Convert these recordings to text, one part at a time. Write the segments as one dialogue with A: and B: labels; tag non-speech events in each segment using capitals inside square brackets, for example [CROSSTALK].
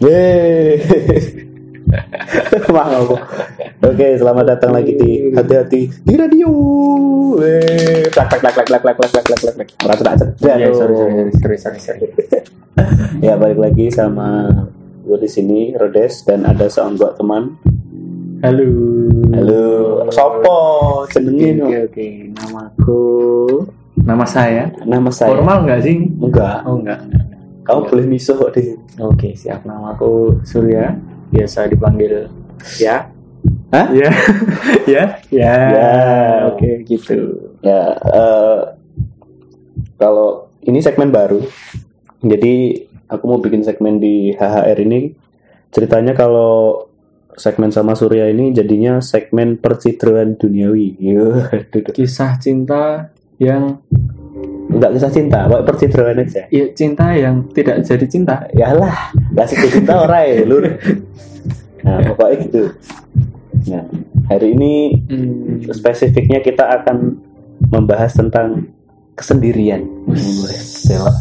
A: Yeay. [LAUGHS] Oke, selamat datang lagi di hati-hati di radio. Yeay. Plak plak plak plak plak plak plak plak plak. Merasa tak
B: Iya,
A: tuh.
B: sorry, sorry, sorry. [LAUGHS]
A: Ya, balik lagi sama gue di sini Rodes dan ada seonggok teman.
B: Halo.
A: Halo, Sopo, jenengin
B: Oke, oke. Namaku. Nama saya.
A: Nama saya.
B: Formal nggak sih?
A: Enggak.
B: Oh enggak.
A: Kamu boleh misuh kok sini.
B: Oke, siap. Namaku Surya. Biasa dipanggil ya.
A: Hah?
B: Ya. [LAUGHS] ya. Ya.
A: Ya.
B: Oke, gitu.
A: Ya, eh, kalau ini segmen baru, jadi aku mau bikin segmen di HHR ini. Ceritanya kalau segmen sama Surya ini jadinya segmen percitraan duniawi. Yuh. [LAUGHS]
B: Kisah cinta yang
A: Enggak kisah cinta, pokoknya percitraan aja.
B: ya cinta yang tidak jadi cinta.
A: Yalah, lah sih cinta orang ya, lur. Nah, pokoknya gitu. Nah, hari ini
B: Hmm.
A: spesifiknya kita akan membahas tentang kesendirian. Selok.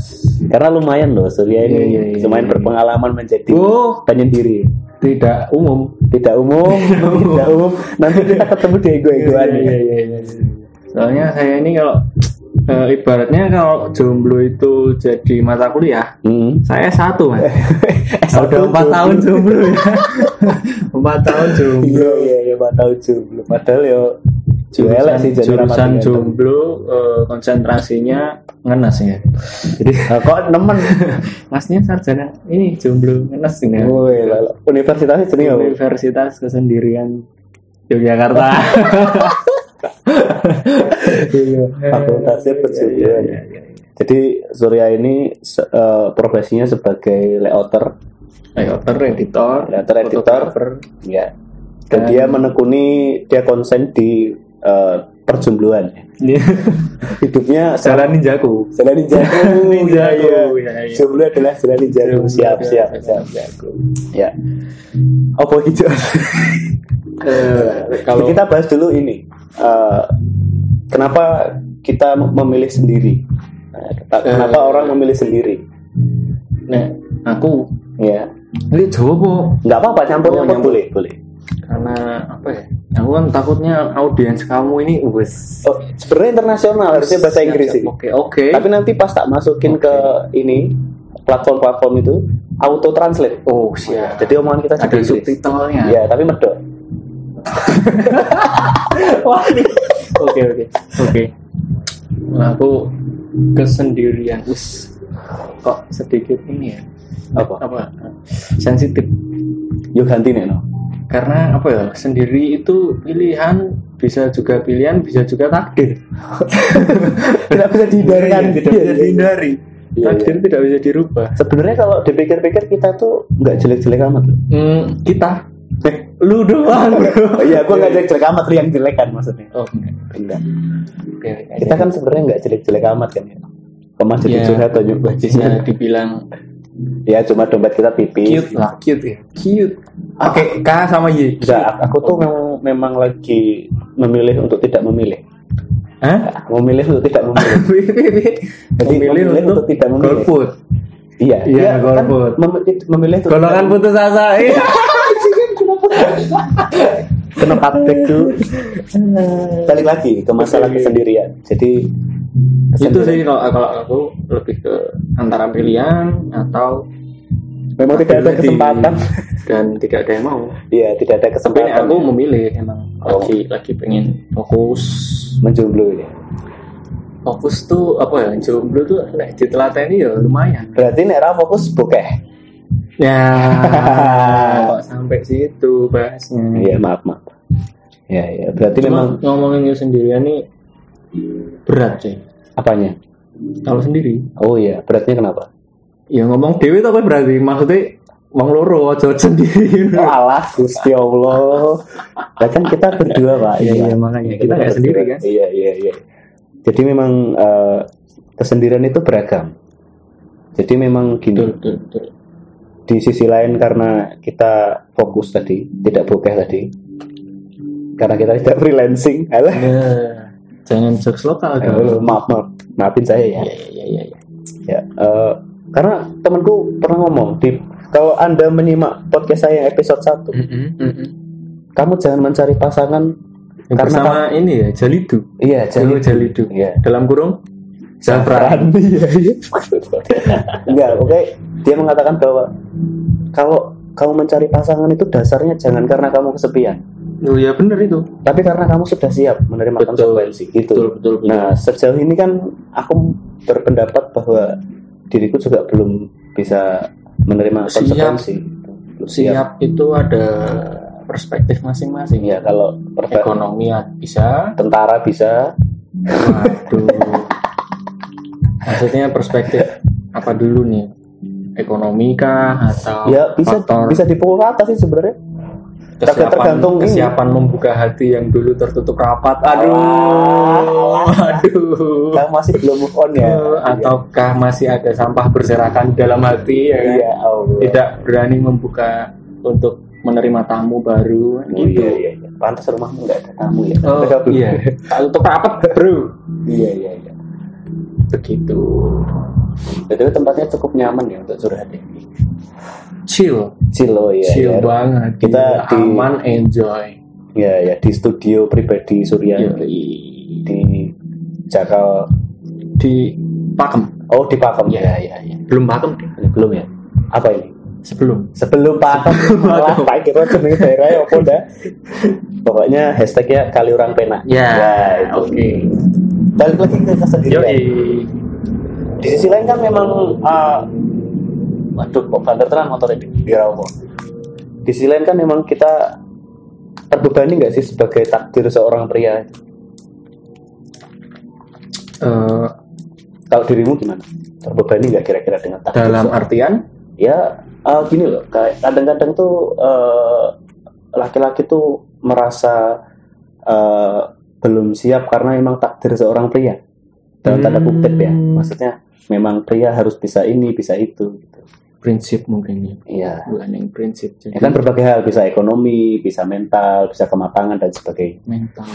A: Karena lumayan loh Surya ini
B: Iya, iya, iya,
A: lumayan
B: iya.
A: berpengalaman menjadi
B: Oh,
A: penyendiri.
B: tidak umum. [LAUGHS]
A: Tidak umum, tidak umum. Nanti kita ketemu di ego-egoan.
B: Iya, iya, iya, iya. Soalnya saya ini kalau eh, ibaratnya kalau jomblo itu jadi mata kuliah,
A: Hmm.
B: saya satu mas. [LAUGHS]
A: S1
B: Udah empat tahun jomblo ya. [LAUGHS] Empat tahun jomblo.
A: Iya, iya, iya, empat tahun jomblo. Padahal yo
B: Jurusan,
A: sih jadi
B: jurusan jomblo eh, konsentrasinya ngenes ya. Jadi [LAUGHS]
A: kok nemen?
B: masnya sarjana ini jomblo ngenes ini. ya.
A: Lalu universitasnya jenenge apa?
B: Universitas Kesendirian Yogyakarta.
A: Iya, fakultasnya perjodohan.
B: Iya, iya, iya.
A: Jadi Surya ini eh, profesinya sebagai layouter,
B: Layouter, editor,
A: layouter editor, ya. Dan
B: Dan-
A: dia menekuni, dia konsen di eh, perjombloan.
B: Iya.
A: Hidupnya [LAUGHS]
B: Jalan ninjaku.
A: jalan ninjaku, [LAUGHS]
B: Ninjaku,
A: ya, ya.
B: iya, iya.
A: Jomblo adalah jalan ninjaku. Siap, siap, siap.
B: Ninjaku.
A: Ya. Apa gitu?
B: Eh, kalau
A: kita bahas dulu ini. Eh, kenapa kita memilih sendiri? Nah, Kenapa
B: Eh.
A: orang memilih sendiri?
B: nah, aku
A: Ya,
B: ini Jawa
A: nggak apa-apa campur
B: Oh,
A: campur
B: nyampur.
A: boleh, boleh.
B: Karena apa ya? Aku kan takutnya audiens kamu ini wes
A: Oh, sebenarnya internasional harusnya bahasa Inggris sih.
B: Oke, oke.
A: Tapi nanti pas tak masukin
B: Oke.
A: ke ini platform-platform itu auto translate.
B: Oh, siap.
A: Jadi omongan kita
B: ada
A: jadi
B: subtitlenya.
A: Ya, tapi medok. [LAUGHS]
B: Wah, ini- Oke, oke. Oke. Nah, aku kesendirian. Us, kok sedikit ini ya?
A: Apa?
B: Apa? Sensitif.
A: Yuk ganti nih, no.
B: Karena apa ya? Sendiri itu pilihan bisa juga pilihan, bisa juga takdir. [LAUGHS]
A: Tidak bisa dihindarkan.
B: Iya, tidak
A: Iya,
B: bisa
A: iya, iya.
B: dihindari.
A: Iya,
B: Takdir tidak bisa dirubah.
A: Sebenarnya kalau dipikir-pikir kita tuh nggak jelek-jelek amat loh.
B: Hmm, kita lu doang bro. [LAUGHS]
A: Oh, iya, gua nggak jelek-jelek amat lu yang jelek kan maksudnya.
B: oh enggak
A: Enggak. Kita kan sebenarnya nggak jelek-jelek amat kan ya. Kemas jadi
B: Iya.
A: curhat atau nyumbang.
B: bisa dibilang
A: Ya cuma dompet kita tipis.
B: cute lah cute ya cute pakai K sama Y
A: Enggak, aku tuh memang, memang lagi memilih untuk tidak memilih.
B: Hah?
A: Memilih untuk tidak [LAUGHS] memilih. Jadi
B: memilih, untuk,
A: tidak memilih.
B: golput
A: Iya,
B: Iya,
A: kan
B: golput.
A: mem- memilih untuk
B: golongan putus asa [LAUGHS] iya
A: kena cutback tuh. [LAUGHS] Balik lagi ke masalah
B: Oke.
A: kesendirian. Jadi
B: itu
A: kesendirian-
B: sih kalau kalau aku lebih ke antara pilihan atau
A: memang tidak ada kesempatan.
B: dan tidak ada yang mau
A: Iya, tidak ada
B: tapi
A: kesempatan.
B: aku memilih emang
A: Oh.
B: lagi lagi pengen fokus
A: menjomblo ya.
B: fokus tuh apa ya jomblo tuh nek ditelateni ya lumayan
A: Berarti nek ra fokus bokeh.
B: ya [LAUGHS] kok sampai situ bahasnya
A: Iya, maaf, maaf. Ya, ya. Berarti
B: Cuma
A: memang
B: ngomongin sendirian nih berat sih.
A: Apanya?
B: Kalau sendiri,
A: Oh iya, beratnya kenapa?
B: ya ngomong dewi tuh berarti maksudnya wong loro aja sendiri.
A: Oh, [LAUGHS] alah, Gusti Allah. Lah kan kita berdua, Pak.
B: Iya, iya, makanya. Kita nggak sendiri, kan?
A: Iya, iya, iya. Jadi memang eh, kesendirian itu beragam. Jadi memang gini,
B: Betul, betul, betul.
A: di sisi lain karena kita fokus tadi, tidak bokeh tadi. Karena kita tidak freelancing. Alah.
B: Nah, jangan jokes lokal
A: Eh,
B: dong.
A: maaf, maaf. Maafin saya ya.
B: Iya, iya, iya, iya.
A: Ya, eh, karena temanku pernah ngomong di kalau anda menyimak podcast saya yang episode 1
B: Mm-mm, mm-mm.
A: kamu jangan mencari pasangan
B: Yang
A: Karena
B: bersama ini ya Jalidu
A: iya
B: Jalidu Jalidu
A: iya
B: dalam kurung
A: Zafran iya iya enggak oke dia mengatakan bahwa kalau kamu mencari pasangan itu dasarnya jangan karena kamu kesepian
B: oh ya bener itu.
A: Tapi karena kamu sudah siap menerima
B: Betul.
A: konsekuensi gitu.
B: Betul betul, betul.
A: nah sejauh ini kan aku berpendapat bahwa diriku juga belum bisa menerima
B: Siap.
A: konsekuensi. Belum
B: siap. Itu ada perspektif masing-masing.
A: Ya kalau
B: ekonomi ya bisa.
A: Tentara bisa.
B: Waduh. Maksudnya perspektif apa dulu nih? Ekonomi kah atau
A: ya bisa
B: faktor
A: bisa dipukul rata sih sebenarnya
B: kesiapan
A: tergantung ini.
B: kesiapan membuka hati yang dulu tertutup rapat aduh aduh
A: kamu masih belum move on ya
B: ataukah masih ada sampah berserakan dalam hati ya kan?
A: iya Allah.
B: tidak berani membuka untuk menerima tamu baru
A: Oh,
B: gitu
A: iya, iya, iya. Pantas rumahmu nggak ada tamu ya.
B: Oh, iya. Untuk rapat, bro.
A: iya, iya, iya.
B: Begitu.
A: Jadi tempatnya cukup nyaman ya untuk curhat ini.
B: Chill,
A: Cilo ya.
B: chill
A: ya.
B: banget.
A: Kita di-
B: aman, enjoy.
A: Ya, ya di studio pribadi Surya
B: Yoi.
A: di Jakal.
B: Di Pakem.
A: Oh, di Pakem.
B: Iya, iya, iya. Belum Pakem.
A: Belum ya? Apa ini?
B: Sebelum.
A: Sebelum Pakem. Malah tak kira jenenge daerah apa dah. Pokoknya hashtagnya kali orang pena.
B: Ya,
A: itu.
B: oke.
A: Balik lagi ke kesendirian.
B: Yoi.
A: di sisi lain kan memang uh, waduh kok banter terang motor ini biar apa? Di sisi lain kan memang kita terbebani nggak sih sebagai takdir seorang pria?
B: Eh,
A: kalau dirimu gimana? Terbebani nggak kira-kira dengan takdir
B: dalam
A: seorang-
B: artian?
A: Ya uh, gini loh kayak kadang-kadang tuh uh, laki-laki tuh merasa uh, belum siap karena memang takdir seorang pria. Dalam tanda kutip ya
B: Hmm.
A: maksudnya memang pria harus bisa ini bisa itu gitu.
B: Prinsip mungkin ya.
A: iya
B: Bukan yang prinsip. Jadi
A: Ya kan berbagai hal, bisa ekonomi, bisa mental, bisa kematangan dan sebagainya.
B: mental.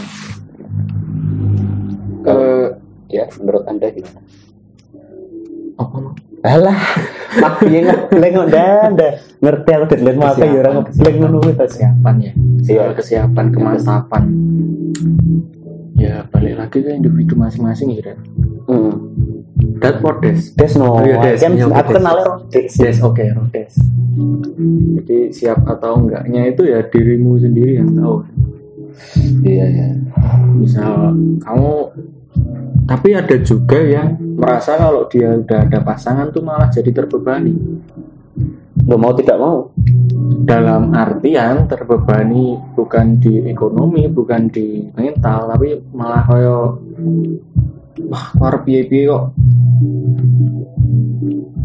B: Eh,
A: Ya, menurut Anda gimana?
B: apa?
A: Alah, mak piye ngebleng kok ndak ngerti aku deadline mau apa ya orang ngebleng ngono kuwi tas.
B: kesiapan ya
A: Iya.
B: kesiapan kemantapan ya balik lagi ke individu masing-masing ya.
A: Hmm.
B: that what des
A: Des no,
B: Oh iya, Des.
A: kan aku
B: Des.
A: kenalnya Rodes.
B: des oke rodes jadi siap atau enggaknya itu ya dirimu sendiri yang tahu
A: Iya, iya.
B: misal kamu tapi ada juga yang merasa kalau dia udah ada pasangan tuh malah jadi terbebani
A: Lo mau tidak mau?
B: dalam artian terbebani bukan di ekonomi bukan di mental tapi malah koyo wah war piye piye kok.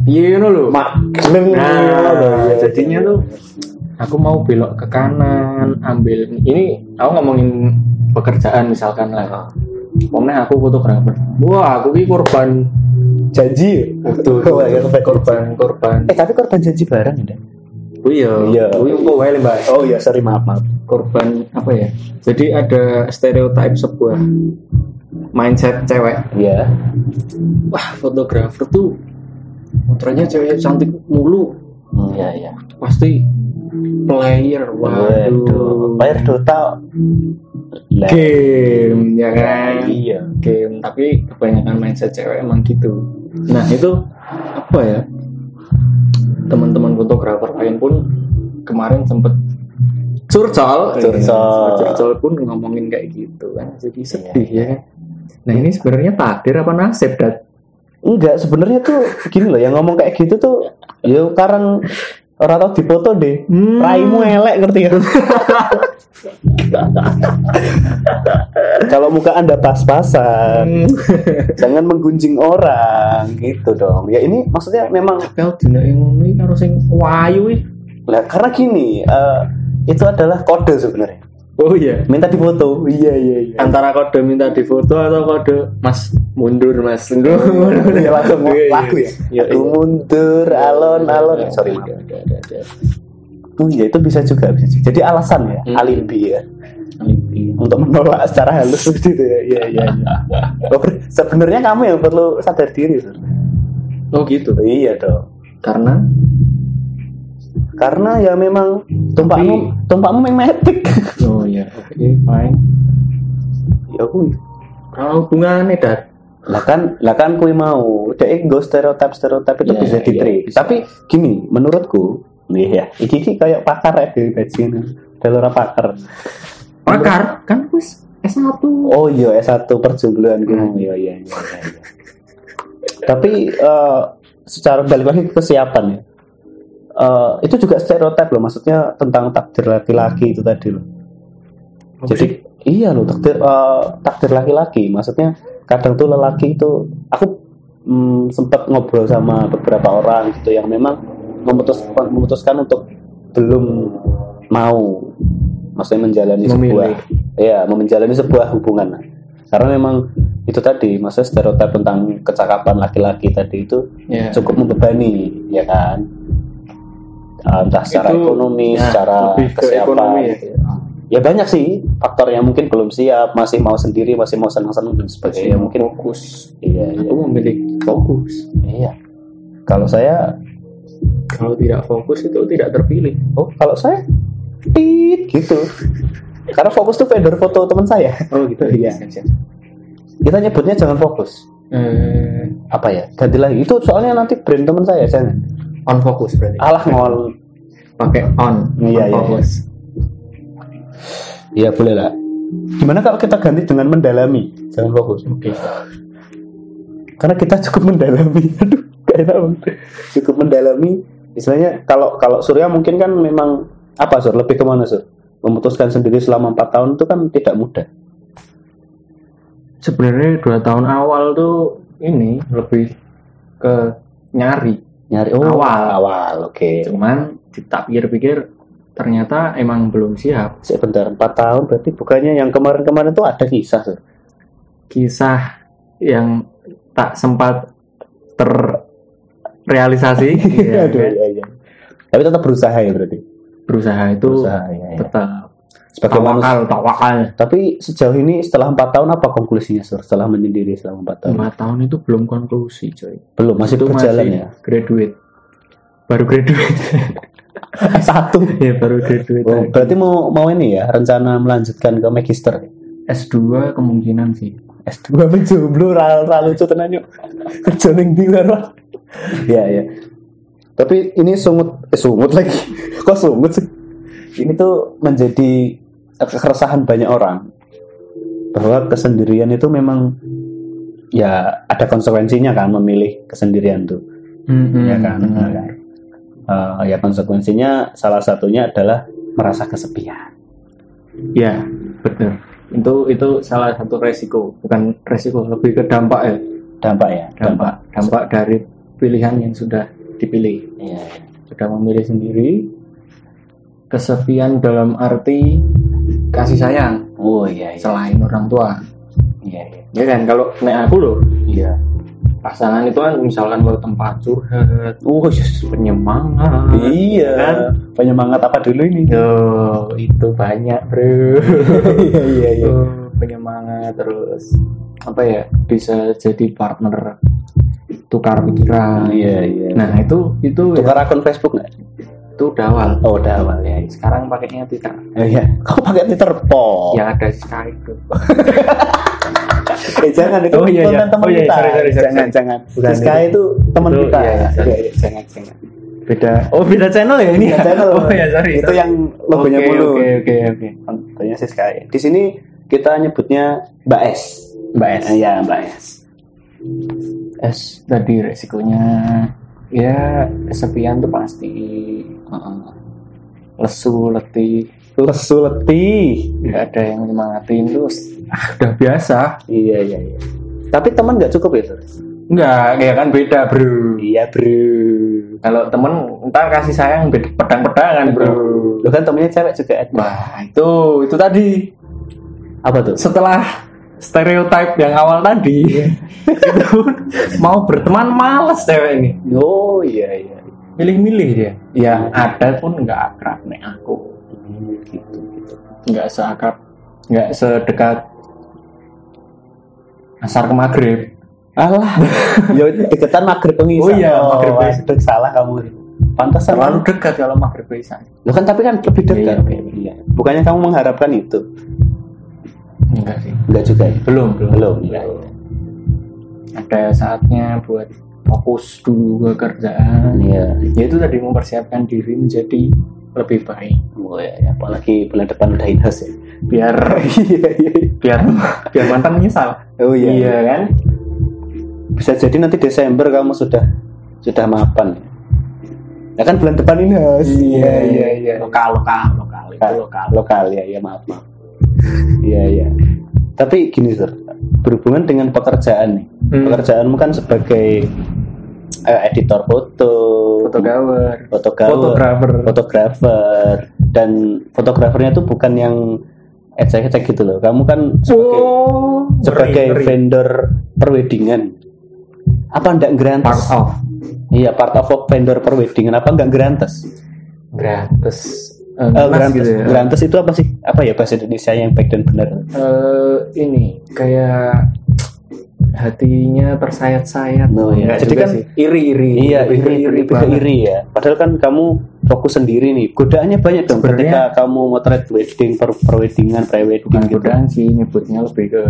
B: Piye ngono lho?
A: Mak
B: nah jadinya tuh aku mau belok ke kanan ambil ini aku ngomongin pekerjaan misalkan lah. Pokoknya aku fotografer wah aku ki korban
A: janji.
B: itu
A: Oh, iya, korban.
B: korban
A: Eh, tapi korban janji bareng ya,
B: oh iya
A: Iya.
B: oh iya kok wae mbak
A: Oh iya, sorry maaf, maaf.
B: korban apa ya? Jadi ada stereotip sebuah mindset cewek.
A: Iya.
B: Wah, fotografer tuh motornya cewek cantik mulu,
A: Hmm, Iya, iya.
B: pasti player.
A: Waduh, bayar Dota.
B: Game, ya kan?
A: Iya.
B: Game, tapi kebanyakan mindset cewek emang gitu. Nah, itu apa ya? Teman-teman fotografer lain pun kemarin sempet curcol,
A: Curcol.
B: Iya, curcol pun ngomongin kayak gitu kan, jadi sedih ya. kan? Nah ini sebenarnya takdir apa nasib dat?
A: Enggak, sebenarnya tuh gini loh, yang ngomong kayak gitu tuh ya karena orang tau dipoto deh.
B: Hmm.
A: Raimu elek ngerti ya? [LAUGHS] Kalau muka Anda pas-pasan, [LAUGHS] jangan menggunjing orang gitu dong. Ya ini maksudnya memang
B: Kalau dina yang ngono iki karo sing wayu
A: lah karena gini, eh, itu adalah kode sebenarnya.
B: Oh iya.
A: Minta difoto. Iya, iya, iya.
B: Antara kode minta difoto atau kode Mas mundur Mas. [LAUGHS]
A: Ya langsung
B: Iya, iya.
A: lagu ya.
B: Iya,
A: Aku
B: iya.
A: mundur alon-alon. Sorry, maaf.
B: Ada, ada, ada.
A: Oh iya itu bisa juga bisa. juga. Jadi alasan ya,
B: Hmm.
A: alibi ya
B: Alibi.
A: untuk menolak secara halus [LAUGHS] gitu ya. Iya iya. iya. [LAUGHS] Sebenarnya kamu yang perlu sadar diri.
B: Oh gitu.
A: Iya dong.
B: Karena
A: Karena ya memang tumpakmu tumpakmu memang metik.
B: oh iya oke fine
A: ya kuwi.
B: kalau hubungannya dat
A: Lah kan lah kan kuwi mau dek go stereotip stereotip itu
B: Iya,
A: bisa
B: iya,
A: ditrik.
B: bisa.
A: Tapi gini, menurutku nih ya, iki iki kayak pakar ya di bajingan. Dalora pakar.
B: pakar kan wis S1
A: Oh iya S1 perjombloan gue.
B: Hmm.
A: Iya iya iya. iya. Tapi eh, secara balik lagi ke kesiapan ya. Eh, itu juga stereotip loh, maksudnya tentang takdir laki-laki itu tadi loh. Jadi iya loh takdir eh, takdir laki-laki, maksudnya kadang tuh lelaki itu aku mm, sempat ngobrol sama beberapa orang gitu yang memang memutuskan memutuskan untuk belum mau maksudnya menjalani
B: Memilih.
A: sebuah ya menjalani sebuah hubungan karena memang itu tadi maksudnya stereotip tentang kecakapan laki-laki tadi itu
B: ya.
A: cukup membebani ya kan Uh, entah secara
B: Itu,
A: ekonomi
B: ya,
A: secara
B: lebih ke
A: kesiapan
B: ekonomi ya.
A: gitu ya. Ya banyak sih faktor yang mungkin belum siap masih mau sendiri masih mau senang-senang dan sebagainya. Mungkin
B: fokus.
A: Iya iya,
B: aku memilih fokus.
A: Iya. Kalau saya
B: kalau tidak fokus itu tidak terpilih.
A: Oh kalau saya tit gitu. Karena fokus tuh vendor foto teman saya.
B: Oh gitu.
A: Iya. kita nyebutnya jangan fokus.
B: Eh,
A: apa ya? Ganti lagi. Itu soalnya nanti brand teman saya jangan
B: on fokus berarti.
A: Alah ngol.
B: Pakai on
A: Iya,
B: on
A: iya,
B: fokus.
A: iya boleh lah. Gimana kalau kita ganti dengan mendalami? Jangan fokus.
B: Oke.
A: Karena kita cukup mendalami. [LAUGHS] Aduh gak enak banget. cukup mendalami. Istilahnya kalau kalau Surya mungkin kan memang apa Sur? Lebih ke mana Sur? Memutuskan sendiri selama empat tahun itu kan tidak mudah.
B: Sebenarnya dua tahun awal tuh ini lebih ke nyari.
A: Nyari oh
B: Awal.
A: awal oke.
B: Cuman tak pikir-pikir ternyata emang belum siap.
A: Sebentar empat tahun berarti bukannya yang kemarin-kemarin tuh ada kisah Sur
B: kisah yang tak sempat terrealisasi. [LAUGHS] Ya,
A: Aduh,
B: kan?
A: iya, iya. tapi tetap berusaha ya berarti?
B: Berusaha itu
A: berusaha ya, ya.
B: tetap
A: sebagai manusia.
B: tawakal tawakal
A: tapi sejauh ini setelah empat tahun apa konklusinya Sur setelah menyendiri selama empat tahun?
B: Lima tahun itu belum konklusi coy.
A: Belum masih
B: itu
A: berjalan
B: masih
A: ya?
B: graduate. Baru graduate [LAUGHS] [LAUGHS]
A: satu.
B: Ya baru graduate
A: Oh,
B: lagi.
A: berarti mau mau ini ya rencana melanjutkan ke magister?
B: S2 kemungkinan sih.
A: S2 menjomblo [LAUGHS] ra ra lucu tenan yuk. Kerja ning ndi ya ya. Tapi ini sungut eh, sungut lagi. [LAUGHS] Kok sungut sih? Ini tuh menjadi keresahan banyak orang. Bahwa kesendirian itu memang ya ada konsekuensinya kan memilih kesendirian tuh. Ya kan Eh, ya konsekuensinya salah satunya adalah merasa kesepian.
B: Ya benar itu itu salah satu resiko bukan resiko lebih ke dampak ya?
A: Dampak ya
B: dampak. Dampak dari pilihan yang sudah dipilih.
A: Iya.
B: sudah memilih sendiri kesepian dalam arti kasih sayang
A: oh iya iya.
B: selain orang tua.
A: Iya iya.
B: Ya kan? Kalau nek aku loh
A: iya
B: pasangan itu kan misalkan mau tempat curhat
A: oh yes.
B: penyemangat.
A: Iya.
B: Kan?
A: penyemangat apa dulu ini?
B: Yo, itu banyak bro.
A: Iya iya iya.
B: Oh, penyemangat terus apa ya bisa jadi partner tukar pikiran.
A: Iya iya.
B: Nah itu itu
A: tukar akun Facebook nggak?
B: Itu udah awal.
A: Oh udah awal ya.
B: Sekarang pakainya Twitter.
A: Oh, iya. Kau pakai Twitter? Po
B: yang ada Skype [LAUGHS]
A: eh jangan itu
B: Oh, iya, iya.
A: teman
B: Oh, iya,
A: kita.
B: sorry, sorry, sorry,
A: jangan
B: sorry.
A: jangan.
B: Bukan
A: Siska
B: itu.
A: itu teman
B: Itu,
A: kita.
B: iya, iya, sorry.
A: Iya, iya, jangan jangan.
B: Beda. Oh beda channel ya ini?
A: Beda channel. [LAUGHS]
B: oh ya sorry
A: itu yang logonya
B: Oke,
A: mulu
B: oke oke oke.
A: Kontennya Siska di sini kita nyebutnya Mbak S.
B: Mbak S.
A: Eh, ya Mbak S.
B: S tadi resikonya ya kesepian tuh pasti. Lesu letih
A: lesu letih
B: nggak ada yang nyemangatin terus ah, udah biasa.
A: Iya iya iya. Tapi teman nggak cukup ya Sur?
B: nggak kayak kan beda bro.
A: Iya bro.
B: Kalau temen ntar kasih sayang beda pedang-pedangan bro.
A: Lo kan temennya cewek juga ada.
B: wah itu itu tadi.
A: Apa tuh?
B: setelah stereotip yang awal tadi [LAUGHS] itu mau berteman males cewek ini.
A: Oh iya iya.
B: milih-milih dia. Ya ada pun nggak akrab nih aku
A: gitu gitu.
B: nggak seakrab nggak sedekat asar ke maghrib
A: Alah, [LAUGHS] ya deketan maghrib pengisi.
B: Oh iya, maghrib
A: maghrib salah kamu. pantasan
B: terlalu dekat kalau maghrib ke isya
A: Loh kan tapi kan lebih dekat.
B: Iya, iya,
A: Iya. Bukannya kamu mengharapkan itu?
B: enggak sih
A: Enggak juga ya?
B: belum belum
A: Belum. Iya.
B: ada saatnya buat fokus dulu ke kerjaan
A: Iya.
B: ya itu tadi mempersiapkan diri menjadi lebih baik
A: Oh ya, ya. apalagi bulan depan udah in-house ya.
B: biar [LAUGHS]
A: Iya, iya.
B: biar biar mantan menyesal
A: Oh iya.
B: iya kan
A: Bisa jadi nanti Desember kamu sudah sudah mapan. Ya kan bulan depan in-house.
B: iya lokal lokal lokal itu
A: Lokal,
B: lokal
A: lokal ya, ya maaf maaf. Iya iya. Tapi gini sir, berhubungan dengan pekerjaan nih.
B: Hmm.
A: Pekerjaanmu kan sebagai eh, editor foto,
B: fotografer
A: fotografer,
B: fotografer
A: fotografer, dan fotografernya itu bukan yang ecek-ecek gitu loh. Kamu kan sebagai
B: oh
A: sebagai
B: ngeri, ngeri.
A: vendor perwedingan. Apa ndak
B: part
A: gerantes?
B: of
A: Iya, part of vendor perwedingan apa enggak gerantes?
B: gratis Eh,
A: Eh,
B: mas
A: gerantes.
B: gitu ya.
A: Gerantes itu apa sih? Apa ya bahasa Indonesia yang baik dan benar?
B: Eh, ini kayak hatinya tersayat-sayat
A: Oh, iya. Jadi kan-
B: sih. iri-iri
A: Iya,
B: ke
A: iri, iri, ya. Padahal kan kamu fokus sendiri nih. Godaannya banyak dong
B: Sebenarnya-
A: ketika kamu motret wedding, per perweddingan, pre-wedding
B: bukan
A: gitu.
B: godaan sih nyebutnya lebih ke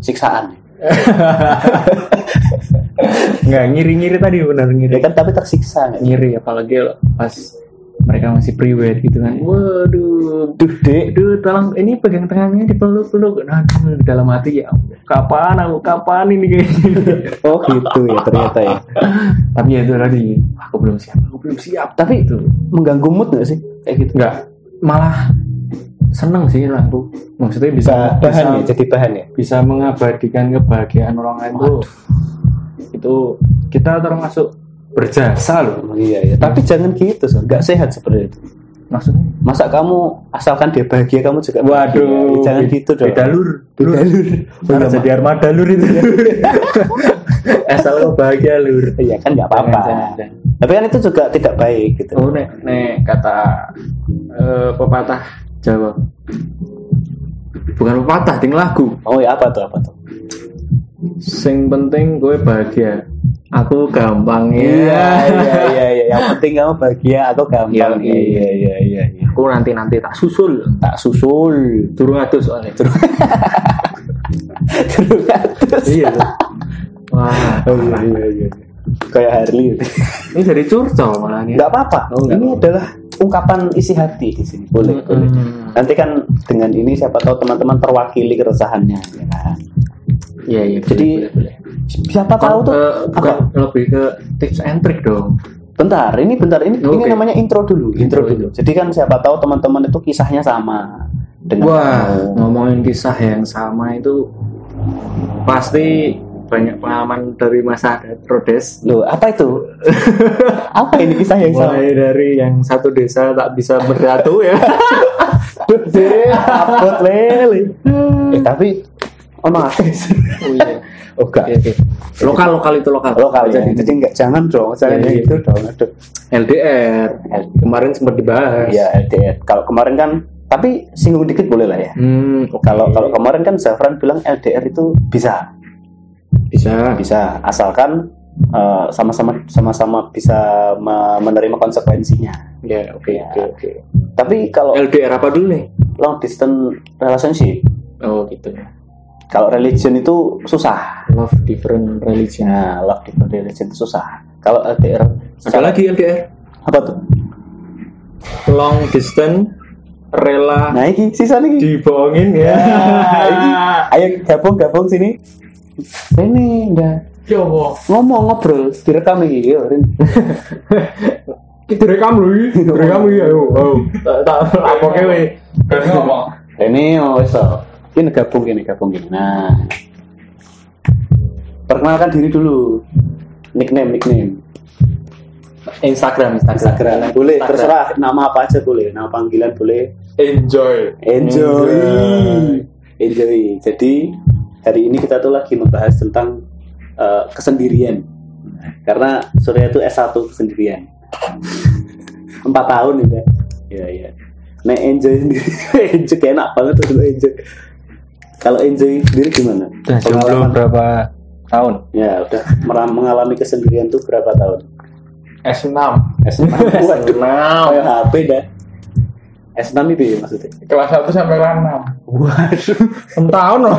A: Siksaan. [LAUGHS]
B: nggak ngiri-ngiri tadi benar
A: Ya
B: ngiri
A: kan tapi tersiksa
B: ngiri apalagi lo pas mereka masih pre-wed gitu kan. Waduh.
A: Duh, Dek.
B: aduh tolong ini pegang tangannya dipeluk-peluk nah aduh, di dalam hati ya kapan aku? Kapan ini kayak gini [LAUGHS]
A: Oh, gitu ya ternyata ya.
B: tapi ya itu tadi. Aku belum siap. Aku belum siap.
A: Tapi
B: itu
A: mengganggu mood nggak sih? Kayak gitu.
B: nggak. Malah seneng sih aku maksudnya bisa
A: Bisa bahan
B: bisa,
A: ya, jadi bahan ya.
B: bisa mengabadikan kebahagiaan orang lain tuh. Itu kita termasuk berjasa loh
A: Oh, iya, iya. Tapi jangan gitu, so. nggak sehat seperti itu.
B: maksudnya
A: Masa kamu asalkan dia bahagia kamu juga bahagia?
B: waduh
A: jangan gitu dong.
B: beda lur
A: Beda lur.
B: Ntar jadi armada lur itu [LAUGHS] asal lo bahagia lur
A: Iya kan nggak apa-apa. Tapi kan itu juga tidak baik gitu.
B: oh nek nek kata eh, pepatah Jawa bukan pepatah ting lagu
A: Oh ya apa tuh apa tuh?
B: sing penting gue bahagia aku gampang ya
A: Iya iya iya iya. Yang penting kamu bahagia atau gampang.
B: Iya,
A: Iya iya iya iya. iya.
B: aku nanti nanti tak susul
A: Tak susul.
B: turun atus soalnya
A: Terus [LAUGHS] atas.
B: iya tuh. wah
A: Oh iya iya iya. Kayak Harley.
B: ini dari curcol malah nih
A: Enggak apa-apa.
B: Oh,
A: ini adalah ungkapan isi hati di sini. Boleh boleh.
B: Hmm.
A: Nanti kan dengan ini siapa tahu teman-teman terwakili keresahannya. Ya kan?
B: Iya iya
A: Jadi,
B: boleh, boleh.
A: Siapa tahu tuh
B: Eh, bukan lebih ke tips and trick dong
A: Bentar, ini bentar ini ini
B: Oke.
A: namanya intro dulu, intro
B: Intro
A: dulu. Jadi kan siapa tahu teman-teman itu kisahnya sama dengan
B: Wah,
A: kamu.
B: ngomongin kisah yang sama itu pasti banyak pengalaman dari masa Rodes.
A: Loh, apa itu? [LAUGHS] apa ini kisah yang sama?
B: Mulai dari yang satu desa tak bisa bersatu ya. [LAUGHS] [LAUGHS]
A: Abot lele. Eh, tapi emang [LAUGHS] sih?
B: oh iya.
A: Oh, enggak.
B: Oke, oke. Lokal lokal itu lokal.
A: Lokal ya.
B: Jadi
A: Jadi enggak jangan dong, jangan
B: Iya, iya.
A: itu dong. Aduh.
B: LDR kemarin sempat dibahas.
A: Ya, LDR. Kalau kemarin kan tapi singgung dikit boleh lah ya.
B: Hmm, oke.
A: Kalau kalau kemarin kan Zafran bilang LDR itu bisa,
B: bisa.
A: bisa asalkan eh, sama-sama sama-sama bisa me- menerima konsekuensinya.
B: Ya, oke
A: Ya.
B: oke oke.
A: Tapi kalau
B: LDR apa dulu nih?
A: long distance relationship,
B: Oh gitu.
A: Kalau religion itu susah.
B: Love different religion.
A: Nah, love different religion itu susah. Kalau LDR,
B: Ada lagi LDR?
A: apa tuh?
B: Long distance rela
A: Nah, ini sisa nih.
B: dibohongin ya.
A: ini. Ayo gabung gabung sini. Ini
B: Ya Allah.
A: ngomong ngobrol direkam ini. Yo, Rin.
B: Kita rekam lu, rekam lu ya. Oh, tak tak apa kewe. Kan ngomong.
A: Ini oh. Ini gabung gini gabung gini. Nah, perkenalkan diri dulu. Nickname nickname.
B: Instagram,
A: Instagram. Boleh terserah. Nama apa aja boleh. Nama panggilan boleh.
B: Enjoy.
A: enjoy. Enjoy. Jadi hari ini kita tuh lagi membahas tentang eh, kesendirian. Karena Surya itu S1 kesendirian. Empat tahun udah ya ya nah enjoy sendiri [LAUGHS] enjoy enak banget tuh enjoy kalau enjoy sendiri gimana?
B: Udah jomblo berapa tahun?
A: ya udah. Meram- mengalami kesendirian tuh berapa tahun?
B: S6.
A: S6 [LAUGHS] waduh
B: Enam.
A: kayak HP dah. S6 itu ya maksudnya?
B: Kelas 1 sampai kelas 6.
A: waduh.
B: Enam tahun loh.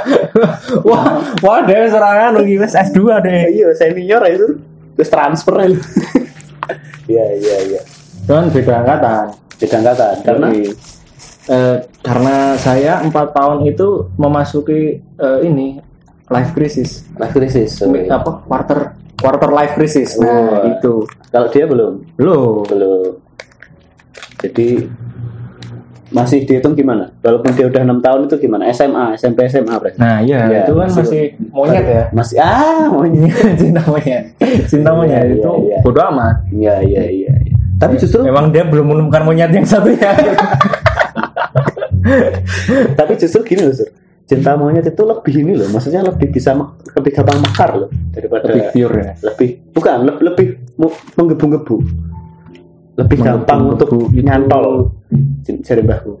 B: [LAUGHS] wah, wah deh serangan lagi. Wes S2 deh.
A: iya senior itu. Terus transfer ya [LAUGHS] iya iya iya.
B: Cuman beda angkatan.
A: beda angkatan. Karena
B: Jadi, eh, karena saya empat tahun itu memasuki eh, ini life crisis.
A: life crisis
B: Apa quarter quarter life crisis.
A: Oh.
B: Nah, itu.
A: kalau dia belum
B: Lo
A: belum jadi masih dihitung gimana walaupun dia udah enam tahun itu gimana SMA SMP SMA berarti
B: Nah, iya,
A: Iya,
B: itu kan
A: masih-
B: masih monyet ya.
A: masih ah monyet [LAUGHS]
B: cinta monyet. Cinta monyet
A: Iya,
B: itu
A: iya, iya.
B: bodo amat.
A: iya iya iya iya. tapi justru
B: Memang dia belum menemukan monyet yang satunya. [LAUGHS] [LAUGHS]
A: tapi justru gini loh Sur. cinta monyet itu lebih ini loh maksudnya lebih bisa lebih gampang mekar loh daripada
B: Lebih pure ya.
A: lebih bukan lebih, lebih menggebu-gebu lebih gampang untuk nyantol cari mbahku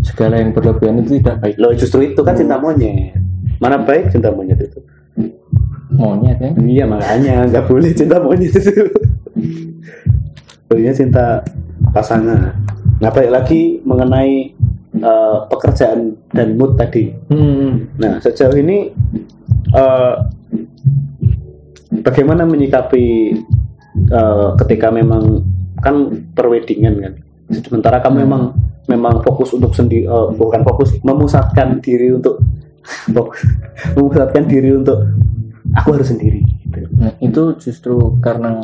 B: Segala yang berlebihan itu tidak baik.
A: loh justru itu kan cinta monyet mana baik cinta monyet itu
B: Monyet ya.
A: iya makanya nggak boleh cinta monyet itu [LAUGHS] Bolehnya cinta pasangan nah balik lagi mengenai eh, pekerjaan dan mood tadi
B: Hmm.
A: Nah, sejauh ini eh, bagaimana menyikapi eh, ketika memang kan perwedingan kan. Sementara kamu memang memang fokus untuk sendiri bukan fokus memusatkan diri untuk fokus- [LAUGHS] memusatkan diri untuk aku harus sendiri gitu.
B: Nah, itu justru karena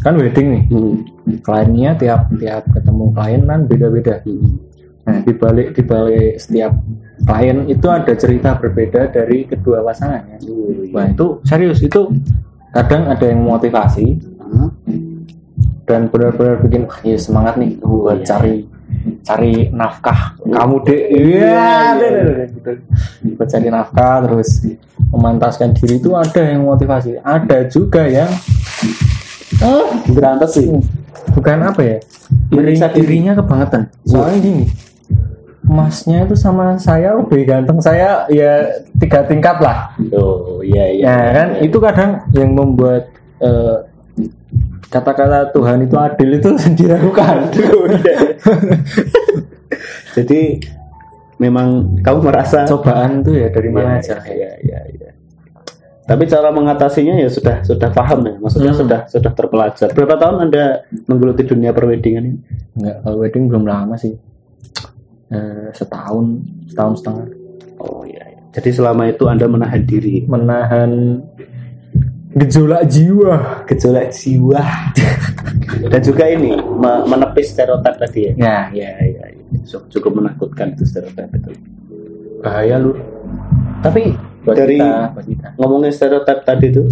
B: kan wedding nih.
A: Hmm.
B: Kliennya tiap tiap ketemu klien kan beda-beda.
A: Hmm.
B: Nah, di balik di balik setiap klien itu ada cerita berbeda dari kedua pasangannya. Wah, itu serius itu kadang ada yang motivasi
A: Hmm.
B: dan benar-benar bikin wah iya semangat nih buat
A: iya.
B: cari cari nafkah kamu deh
A: Iya,
B: iya
A: iya,
B: deh, gitu. buat cari nafkah terus memantaskan diri itu ada yang motivasi ada juga yang oh,
A: Berantas sih.
B: bukan apa ya
A: Meriksa diri.
B: irinya kebangetan soalnya gini masnya itu sama saya lebih ganteng saya ya tiga tingkat lah
A: Oh, iya iya.
B: Nah kan itu kadang yang membuat eh, kata-kata Tuhan itu adil itu [LAUGHS] diragukan. [LAUGHS]
A: Jadi memang kamu merasa
B: Cobaan tuh ya dari mana
A: Iya,
B: aja.
A: Iya, iya, iya. Tapi cara mengatasinya ya sudah sudah paham ya, maksudnya
B: Hmm.
A: sudah sudah terpelajar. Berapa tahun Anda menggeluti dunia perwedingan ini?
B: Enggak, wedding belum lama sih. Eh, setahun, setahun setengah.
A: Oh iya, iya. Jadi selama itu Anda menahan diri,
B: Menahan gejolak jiwa.
A: gejolak jiwa, [LAUGHS] dan juga ini me- menepis stereotip tadi ya.
B: Ya,
A: Iya, iya, iya. Cukup- Cukup menakutkan itu stereotip itu.
B: bahaya lu.
A: Tapi
B: Buat
A: dari
B: kita, buat kita.
A: ngomongin stereotip tadi itu,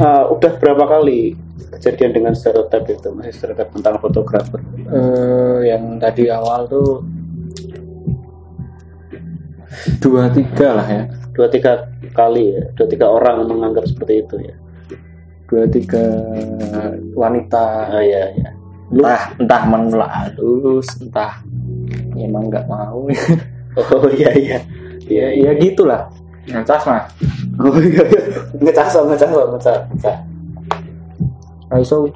A: uh, udah berapa kali kejadian dengan stereotip itu? Masih stereotip tentang fotografer.
B: Eh, yang tadi awal tuh dua tiga lah ya.
A: Dua tiga kali ya? Dua tiga orang menganggap seperti itu ya?
B: Dua tiga wanita.
A: Oh iya iya.
B: Entah entah menolak halus entah emang nggak mau.
A: Oh iya iya. Iya iya
B: ya gitulah ngecas mah
A: oh iya iya. Ngecas ngecas ngecas ngecas.
B: Raiso.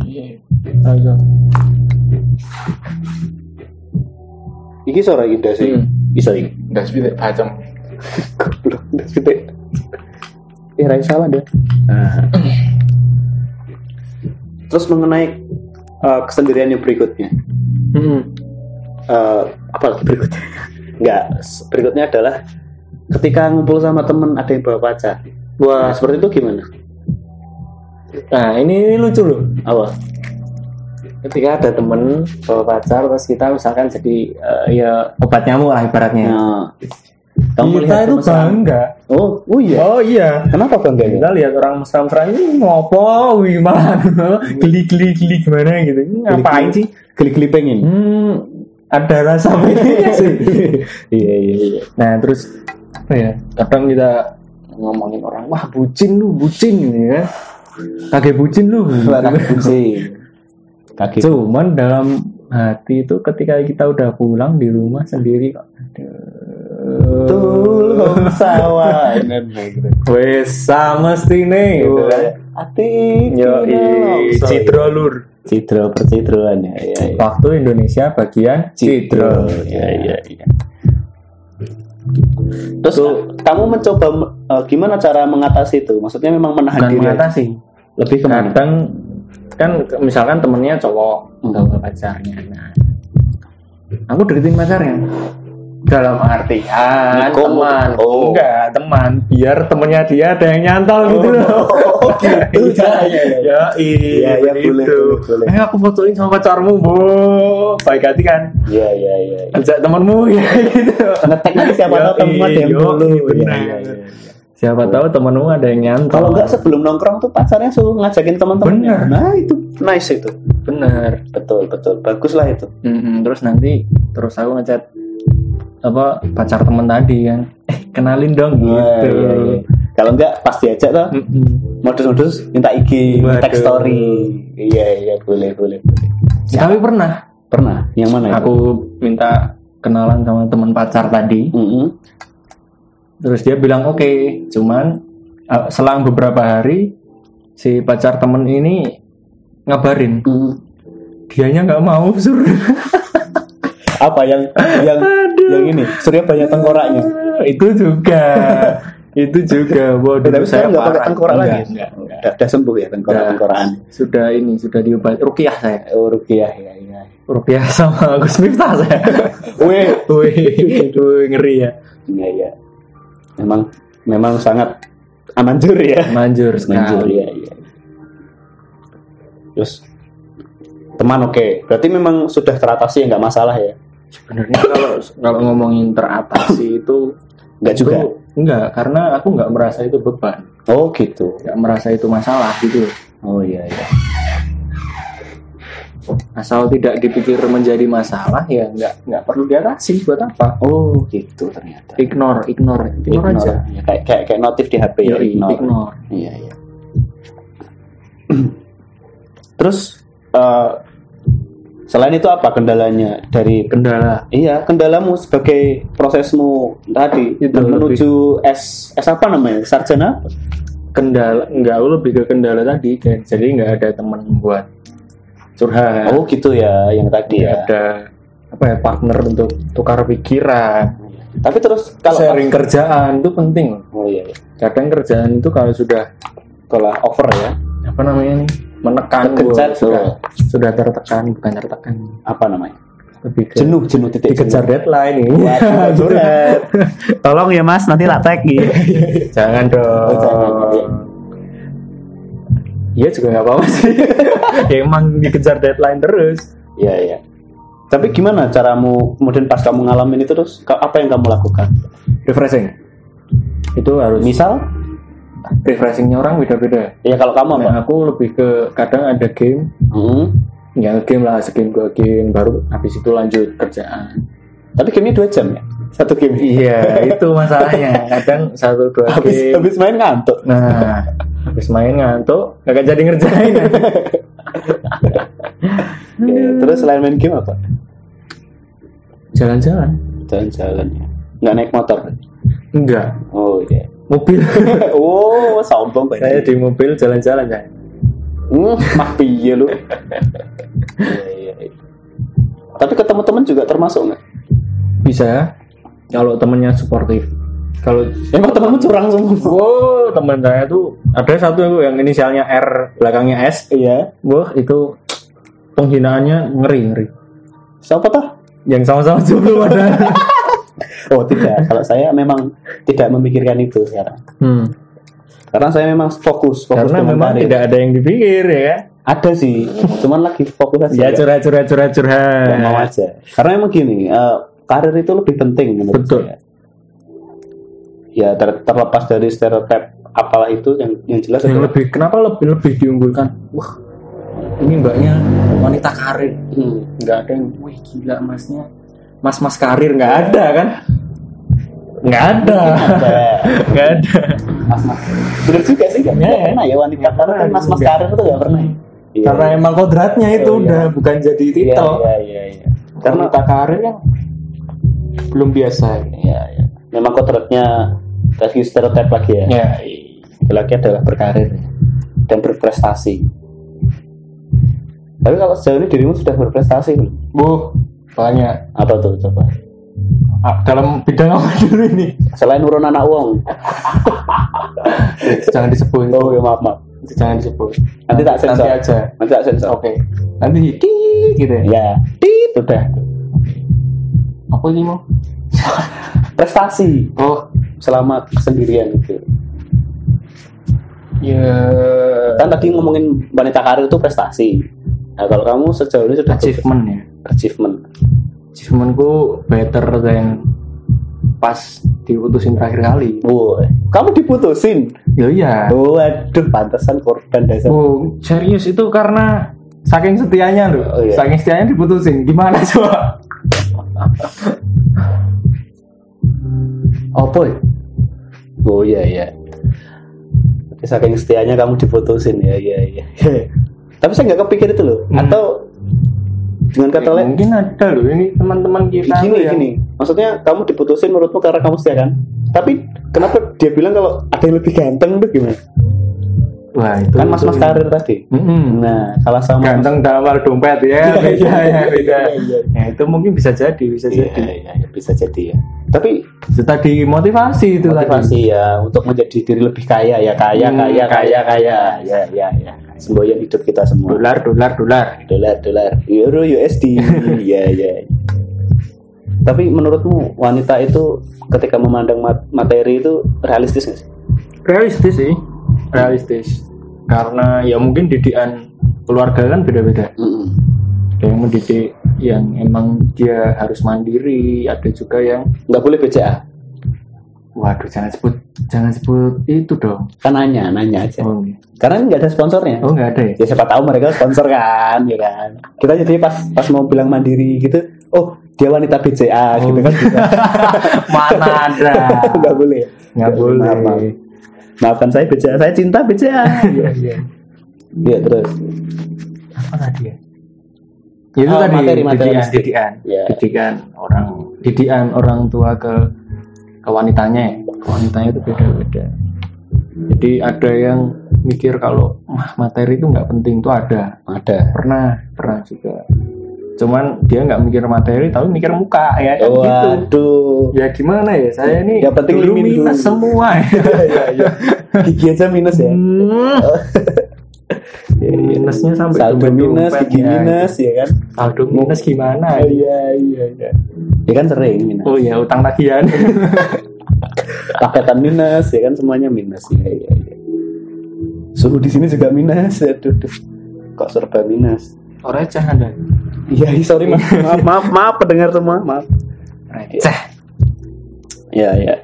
B: Iya, Raiso.
A: Iki suara Ida sih.
B: Hmm.
A: bisa iki
B: udah sepuluh bacem. [LAUGHS]
A: Goblok
B: eh Raiso salah deh
A: nah. terus mengenai uh, kesendirian yang berikutnya.
B: Hmm.
A: uh, apa lagi berikutnya? [LAUGHS] Enggak berikutnya adalah ketika ngumpul sama temen ada yang bawa pacar
B: wah
A: nah, seperti itu gimana?
B: Nah ini, ini lucu loh.
A: Awal
B: ketika ada temen bawa pacar terus kita misalkan jadi eh, ya obat nyamuk lah ibaratnya.
A: Nah,
B: kita
A: melihat
B: itu bangga.
A: Oh oh iya?
B: Oh iya.
A: Kenapa bangga
B: kita lihat orang mesra-mesra ini ngopo? Wih malah [LAUGHS] geli-geli geli gimana gitu. Ini ngapain sih?
A: Geli-geli pengen?
B: Hmm, ada rasa bedanya [LAUGHS] sih.
A: Iya iya iya.
B: Nah terus apa ya kadang kita ngomongin orang wah bucin lu bucin gitu ya kaget bucin lu [LAUGHS] gitu.
A: pusing kaki
B: cuman dalam hati itu ketika kita udah pulang di rumah sendiri kok
A: tulung sawah [LAUGHS]
B: wes sama mesti nih gitu kan.
A: Ati
B: Yo, Cidro Lur.
A: Cidro percidroan ya. Iya, iya.
B: Waktu Indonesia bagian Cidro.
A: Iya, iya, iya. Terus kamu mencoba eh, gimana cara mengatasi itu? Maksudnya memang menahan
B: Bukan
A: diri.
B: mengatasi.
A: Lebih ke mana?
B: Kadang kan ke- misalkan temennya cowok
A: Hmm.
B: bawa pacarnya. Nah, aku deketin pacarnya. Dalam artian teman,
A: Oh.
B: enggak teman, biar temennya dia ada yang nyantol gitu loh.
A: Oh, gitu. [LAUGHS]
B: Iya,
A: iya, iya.
B: Ya, iya,
A: Iya, iya, boleh, boleh.
B: Eh, aku fotoin sama pacarmu, bu. Baik hati kan.
A: Iya, iya, iya.
B: Ajak temenmu [LAUGHS] ya gitu.
A: Ngetek nanti siapa tahu ada yang dulu.
B: benar.
A: Iya, iya, iya.
B: Siapa tahu temenmu ada yang nyantol.
A: Kalau enggak sebelum nongkrong tuh pacarnya suruh ngajakin teman-teman.
B: Bener.
A: Nah, itu nice itu.
B: bener.
A: Betul, betul. Bagus lah itu.
B: Mm-mm, terus nanti terus aku ngechat apa pacar temen tadi kan eh kenalin dong gitu
A: Iya, iya, iya. Kalau enggak pas diajak tuh
B: Mm-mm.
A: modus-modus minta IG,
B: Waduh.
A: tag story. Iya, iya, boleh, boleh, boleh.
B: tapi pernah
A: Pernah? Yang mana itu?
B: aku minta kenalan sama teman pacar tadi
A: Mm-mm.
B: terus dia bilang oke cuman uh, selang beberapa hari si pacar temen ini ngabarin
A: Mm.
B: dianya nggak mau [LAUGHS] sur
A: Apa yang yang yang ini? Surya banyak tengkoraknya.
B: itu juga itu juga waduh
A: Tapi
B: saya
A: nggak pakai tengkorak lagi?
B: enggak, enggak.
A: Udah, udah sembuh ya tengkorak-tengkorakan.
B: sudah ini sudah diobat rukiah saya
A: Oh, rupiah ya, ya.
B: rupiah sama Gus Miftah saya
A: Wih,
B: wih wih, ngeri ya
A: iya, iya. Memang memang sangat amanjur ya.
B: manjur
A: Manjur, iya, iya. Terus teman oke, berarti memang sudah teratasi ya nggak masalah ya?
B: Sebenarnya kalau kalau ngomongin teratasi itu
A: Nggak juga.
B: itu enggak karena aku nggak merasa itu beban
A: Oh gitu.
B: nggak merasa itu masalah gitu
A: Oh iya iya.
B: asal tidak dipikir menjadi masalah ya nggak nggak perlu diatasi buat apa
A: Oh gitu ternyata.
B: ignore ignore ignore, aja
A: Ya, kayak kayak kayak notif di HP ya.
B: Yoi,
A: Ignore.
B: ignore
A: Iya iya. [CLEARS THROAT] Terus eh, selain itu apa kendalanya dari
B: kendala
A: Iya, kendalamu sebagai prosesmu tadi
B: Itu
A: menuju S S apa namanya? Sarjana?
B: kendala enggak lebih ke kendala tadi kan jadi nggak ada teman buat curhat
A: Oh, gitu ya yang tadi ya.
B: ada apa ya partner untuk tukar pikiran
A: Tapi terus kalau
B: sharing kerjaan itu penting
A: Oh iya, iya.
B: kadang kerjaan itu kalau sudah
A: Kalau over ya.
B: apa namanya nih menekan
A: Terkejar,
B: gua, sudah
A: oh.
B: sudah tertekan bukan tertekan
A: Apa namanya?
B: lebih ke
A: Jenuh, jenuh titik
B: dikejar
A: jenuh.
B: deadline ini
A: Waduh, [LAUGHS] curhat. Tolong ya Mas, nanti tak tag gitu.
B: jangan dong
A: Oh, jangan,
B: iya. Juga nggak apa-apa sih [LAUGHS] ya, emang dikejar deadline terus
A: Iya, iya. Tapi gimana caramu kemudian pas kamu ngalamin itu terus apa yang kamu lakukan?
B: refreshing itu harus
A: Misal,
B: refreshingnya orang beda-beda
A: ya kalau kamu apa?
B: Nah, aku lebih ke kadang ada game
A: Hmm.
B: ya game lah segame dua game baru habis itu lanjut kerjaan
A: Tapi gamenya dua jam ya? Satu game.
B: iya [LAUGHS] itu masalahnya kadang satu dua
A: Habis
B: game
A: habis main ngantuk.
B: nah habis main ngantuk gak jadi ngerjain
A: Oke, [LAUGHS] Terus selain main game apa?
B: jalan-jalan
A: Jalan-jalan ya. Nggak naik motor.
B: enggak
A: Oh iya.
B: Mobil [LAUGHS]
A: oh, sombong
B: saya
A: banget.
B: di mobil jalan-jalan saya
A: Hmm, mah piye lu? [LAUGHS] Iya, iya, iya. Tapi ketemu teman juga termasuk nggak?
B: bisa kalau temennya suportif kalau
A: Emang temanmu curang semua?
B: Oh, teman saya tuh ada satu yang inisialnya R, belakangnya S.
A: Iya.
B: Wah, itu penghinaannya ngeri ngeri.
A: Siapa tah?
B: Yang sama-sama jomblo ada. [LAUGHS]
A: Oh tidak. Kalau saya memang tidak memikirkan itu sekarang.
B: hmm.
A: Karena saya memang fokus, fokus
B: Karena memang
A: karir.
B: tidak ada yang dipikir ya.
A: Ada sih, cuman lagi fokus aja.
B: Ya curhat curhat curhat curhat.
A: mau aja. Karena emang gini, eh, karir itu lebih penting menurut
B: Betul.
A: saya. Ya ter- terlepas dari stereotip apalah itu yang yang jelas
B: Yang
A: adalah
B: lebih kenapa lebih lebih diunggulkan? Wah, ini mbaknya wanita karir.
A: Hmm.
B: Nggak ada yang, wih gila masnya, mas mas karir nggak ada kan? Nggak ada. [LAUGHS] Nggak ada.
A: mas-mas. Bener juga sih, nggak
B: Iya.
A: pernah ya wanita karir kan mas-mas karir itu nggak pernah. Iya.
B: Karena emang kodratnya itu
A: Oh, iya.
B: udah bukan jadi
A: Iya,
B: titel.
A: iya, iya, iya.
B: Karena tak karir yang belum biasa.
A: Iya, iya. Memang kodratnya tadi stereotip lagi ya.
B: Ya,
A: Laki adalah berkarir. dan berprestasi. Tapi kalau sejauh ini dirimu sudah berprestasi belum?
B: Bu, banyak.
A: Apa tuh coba?
B: Ah, dalam bidang apa dulu ini?
A: Selain urun anak uang. [LAUGHS]
B: Jangan disebut.
A: Oh ya maaf maaf.
B: Jangan disebut.
A: Nanti tak sensor.
B: Nanti aja.
A: Nanti tak sensor.
B: Oke. Nanti tit gitu ya.
A: Ya, tit udah.
B: Apa ini mau? [LAUGHS]
A: Prestasi
B: Oh,
A: selama sendirian gitu.
B: ya
A: Kan tadi ngomongin wanita karir itu prestasi. Nah kalau kamu sejauh ini sudah
B: achievement ya.
A: achievement.
B: Achievementku better than pas diputusin terakhir kali.
A: Oh, kamu diputusin.
B: Ya iya.
A: Oh, aduh, pantesan korban dasar.
B: Oh, serius itu karena saking setianya loh.
A: Oh, iya.
B: Saking setianya diputusin. Gimana coba?
A: Oh boy. Oh iya iya. Tapi Saking setianya kamu diputusin ya iya iya. [LAUGHS] Tapi saya nggak kepikir itu loh.
B: Hmm.
A: Atau dengan kata lain
B: mungkin ada loh ini teman-teman kita
A: gini
B: yang-
A: gini. Maksudnya kamu diputusin menurutmu karena kamu setia kan? Tapi kenapa dia bilang kalau ada yang lebih ganteng tuh gimana?
B: Wah, itu
A: Kan mas-mas karir tadi.
B: Mm-mm.
A: Nah, salah sama
B: ganteng dalam hal dompet ya beda ya beda
A: Iya, iya.
B: ya itu mungkin bisa jadi bisa
A: Iya,
B: jadi
A: iya, iya, bisa jadi ya. Tapi
B: itu tadi motivasi itu
A: motivasi ya untuk menjadi diri lebih kaya ya kaya
B: Hmm,
A: kaya kaya
B: kaya.
A: kaya ya ya ya semboyan hidup kita semua.
B: Dolar dolar dolar.
A: Dolar dolar. Euro USD [LAUGHS] ya ya tapi menurutmu wanita itu ketika memandang mat- materi itu realistis nggak sih?
B: Realistis sih. Realistis. Karena ya mungkin didikan keluarga kan beda-beda.
A: Mm-mm.
B: ada yang mendidik yang emang dia harus mandiri ada juga yang
A: nggak boleh BCA
B: waduh jangan sebut jangan sebut itu dong.
A: Kan nanya nanya aja.
B: Oh,
A: karena nggak ada sponsornya.
B: Oh nggak ada ya?
A: Ya siapa tahu mereka sponsor kan ya kan. Kita jadi pas pas mau bilang mandiri gitu oh dia wanita BCA gitu kan. Bisa. [LAUGHS]
B: mana ada?
A: Nggak boleh.
B: Nggak
A: Ya,
B: boleh.
A: maaf, maaf. maafkan saya BCA saya cinta BCA
B: iya iya.
A: Iya terus.
B: Apa tadi ya? Ya, itu
A: Oh,
B: tadi.
A: materi,
B: didikan,
A: materialistik.
B: didikan,
A: ya
B: didikan orang, didikan orang tua ke ke wanitanya, ya. ke wanitanya itu beda-beda. Jadi ada yang mikir kalau mah materi itu nggak penting tuh ada,
A: ada
B: pernah pernah juga. Cuman dia nggak mikir materi, tapi mikir muka ya kan gitu.
A: waduh
B: Ya gimana ya saya ini
A: Yang penting
B: dulu
A: limin dulu.
B: minus semua ya. [LAUGHS]
A: Iya, iya. gigi aja minus ya
B: Hmm. Minusnya sampai
A: saldo minus gigi
B: ya.
A: minus ya kan
B: Saldo minus gimana?
A: oh, iya iya iya ya kan sering minus
B: Oh iya utang tagihan. [LAUGHS]
A: paketan minus ya kan semuanya minus ya iya iya suhu di sini juga minus aduh, aduh. kok serba minus
B: Receh ada.
A: iya iya, sorry maaf [LAUGHS] maaf maaf, maaf pendengar semua maaf
B: Receh.
A: ya ya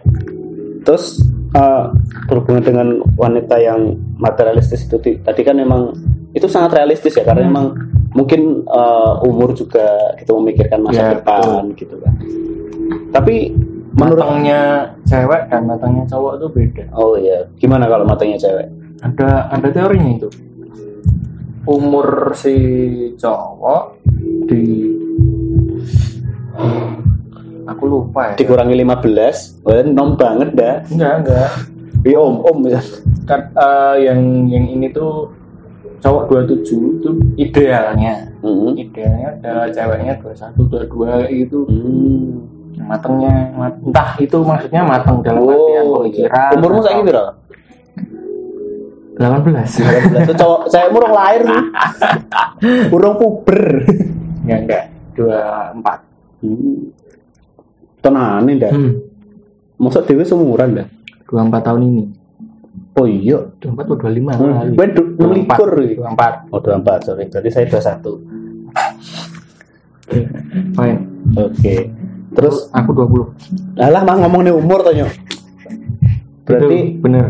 A: terus eh, berhubungan dengan wanita yang materialistis itu tadi kan memang itu sangat realistis ya karena
B: Hmm.
A: memang mungkin eh, umur juga kita memikirkan masa
B: Ya,
A: depan gitu kan tapi menurut
B: Matangnya cewek dan matangnya cowok itu beda.
A: oh iya gimana kalau matanya cewek
B: Ada ada teorinya itu. Umur si cowok di aku lupa ya.
A: dikurangi 15 wah nom banget dah
B: Enggak enggak.
A: Iya om om ya
B: Kan, eh, yang yang ini tuh cowok 27 itu idealnya.
A: Hmm.
B: Idealnya ada ceweknya 21 22 itu
A: Hmm.
B: matangnya mat- entah itu maksudnya matang dalam artian
A: Oh,
B: pemikiran.
A: umurmu saya gitu
B: 18
A: itu cowok saya urung lahir nih [LAUGHS] urung puber
B: enggak enggak 24
A: hmm. tenan nih dah
B: hmm.
A: masa dewi seumuran dah
B: 24 tahun ini
A: oh iya.
B: 24 atau 25
A: hmm.
B: kali
A: likur iki.
B: 24
A: oh 24 sorry. Jadi saya 21
B: fine
A: oke. Terus?
B: Aku 20
A: alah mah ngomong nih umur tanya berarti
B: Itu bener.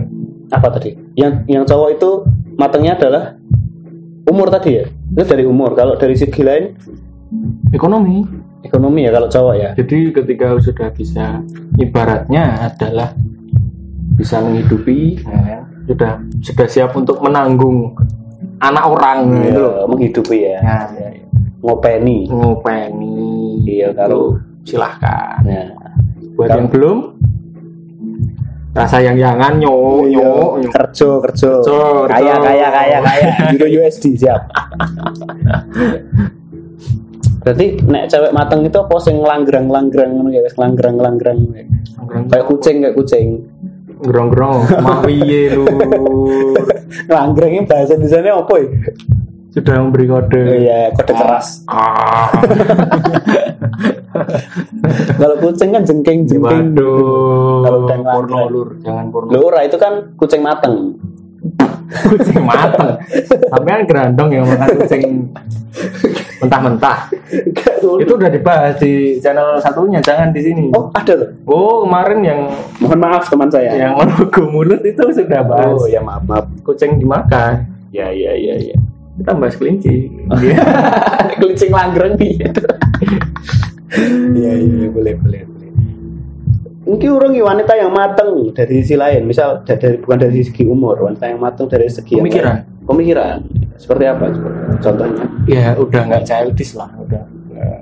A: Apa tadi? Yang yang cowok itu matangnya adalah umur tadi ya? Itu dari umur. Kalau dari segi lain?
B: Ekonomi.
A: Ekonomi ya kalau cowok ya?
B: Jadi ketika sudah bisa ibaratnya adalah bisa menghidupi ya, sudah sudah siap untuk menanggung anak orang
A: Iya,
B: gitu loh.
A: menghidupi ya.
B: Ya, ya, ya.
A: ngopeni.
B: Ngopeni.
A: Iya, kalau-
B: Tuh, silahkan.
A: Nah.
B: Buat
A: Kalau-
B: yang belum? Rasa yang jangan nyok
A: Iya.
B: nyok nyok.
A: Kerjo kerjo
B: Kerjo,
A: kaya kaya kaya kaya. [LAUGHS] Euro USD siap. Berarti nek cewek mateng itu apa sing langgrang langgrang ngono ya? Langgrang langgrang kayak kucing kayak kucing
B: gerong-gerong mau piye lu
A: bahasa di sana apa ya?
B: Sudah memberi kode.
A: Iya kode keras.
B: Ah. [LAUGHS]
A: Kalau kucing kan jengking jengking.
B: Waduh
A: Kalau
B: porno lur. Jangan porno.
A: Lura itu kan kucing mateng.
B: Kucing mateng? [LAUGHS] Sampean gerandong yang makan kucing [LAUGHS] mentah-mentah. Itu udah dibahas di channel satunya jangan di sini.
A: Oh ada loh
B: oh kemarin yang
A: mohon maaf teman saya.
B: yang menugu mulut itu sudah bahas.
A: Oh ya maaf maaf.
B: Kucing dimakan.
A: Ya ya ya ya.
B: Kita bahas kelinci. [LAUGHS]
A: Kelicing langgrang iya iya iya boleh boleh boleh. Mungkin orang wanita yang mateng dari sisi lain. Misal da- dari bukan dari segi umur wanita yang mateng dari segi yang
B: Pemikiran.
A: lain. Pemikiran? Seperti apa? Contohnya?
B: Ya udah nggak childish lah udah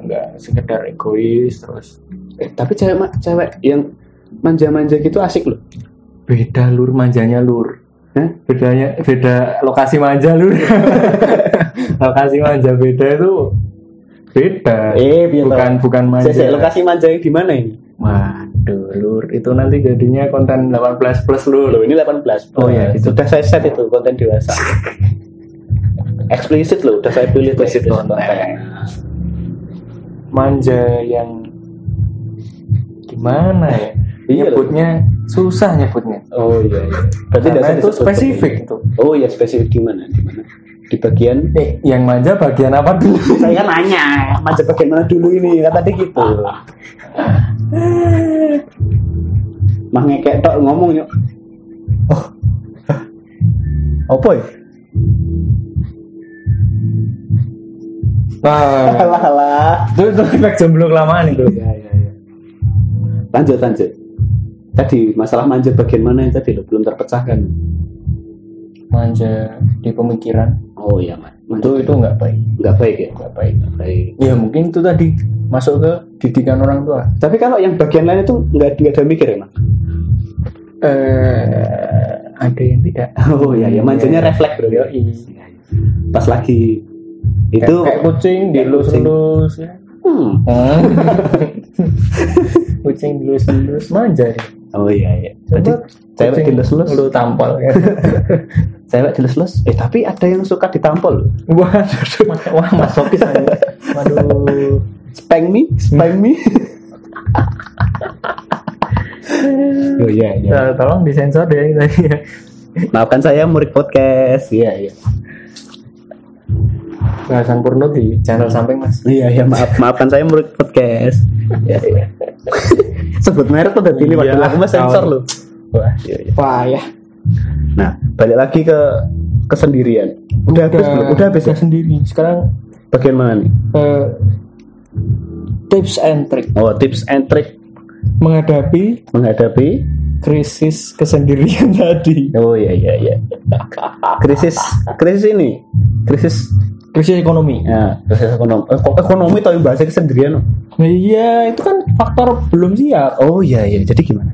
B: nggak sekedar egois terus.
A: Eh, tapi cewek cewek yang manja-manja gitu asik loh.
B: Beda lur manjanya lur.
A: Hah?
B: bedanya beda lokasi manja lur. [LAUGHS] Lokasi manja beda itu beda.
A: Eh
B: bukan bukan manja.
A: Sese, lokasi manja yang di mana ini
B: waduh lur. Itu nanti jadinya konten 18 plus lur.
A: Loh ini 18
B: Oh, iya, itu.
A: sudah saya set itu konten dewasa. [LAUGHS] Eksplisit loh udah saya pilih
B: Eksplisit konten. manja yang gimana ya?
A: Iya,
B: nyebutnya susah nyebutnya.
A: Oh iya, iya. berarti
B: Karena itu spesifik itu.
A: Oh iya spesifik di mana di mana di bagian?
B: Eh yang manja bagian apa dulu?
A: Saya nanya manja bagian mana dulu ini? Kan tadi gitu [LAUGHS] mah ngekek tok ngomong yuk. Apa ya?
B: Nah
A: alah alah.
B: Itu itu efek jomblo kelamaan itu.
A: Ya ya ya lanjut lanjut. Tadi masalah manja bagian mana yang tadi? Lo belum terpecahkan.
B: Manja di pemikiran.
A: Oh iya man
B: itu itu nggak baik.
A: Nggak baik ya?
B: Nggak baik
A: nggak baik.
B: Ya mungkin itu tadi masuk ke didikan orang tua.
A: Tapi kalau yang bagian lain itu nggak nggak ada mikir ya man
B: eh ada yang tidak.
A: Oh iya ya manjanya refleks bro.
B: Yoi.
A: pas lagi. Itu
B: kayak, kayak kucing. dilus-lus ya.
A: Hmm. [LAUGHS]
B: kucing dilus-lus manja nih
A: oh iya iya. Jadi cewek dilus-lus
B: lu tampol ya. [LAUGHS]
A: cewek dilus-lus eh tapi ada yang suka ditampol.
B: Wah wah masokis aja. Waduh.
A: Spank me? Spank me? [LAUGHS] Oh iya iya.
B: Ya, tolong disensor deh tadi ya.
A: Maafkan saya murid podcast. Iya iya.
B: Bahasan porno di channel samping mas.
A: Iya iya maaf. Maafkan saya murid podcast iya iya. Sebut merek tuh dari ini
B: Iya,
A: waktu aku mah sensor loh. Wah iya iya.
B: Wah ya
A: nah balik lagi ke kesendirian. Udah, habis belum? Udah habis ya?
B: Sendiri sekarang
A: bagian mana nih?
B: eh, tips and trick.
A: Oh tips and trick.
B: Menghadapi
A: menghadapi
B: krisis kesendirian [LAUGHS] tadi.
A: Oh iya iya iya. Krisis krisis ini. Krisis
B: krisis ekonomi.
A: Ya krisis ekonomi. Eh, kok ekonomi tapi bahasa kesendirian
B: Nah, iya itu kan faktor belum siap.
A: Oh iya iya. Jadi gimana?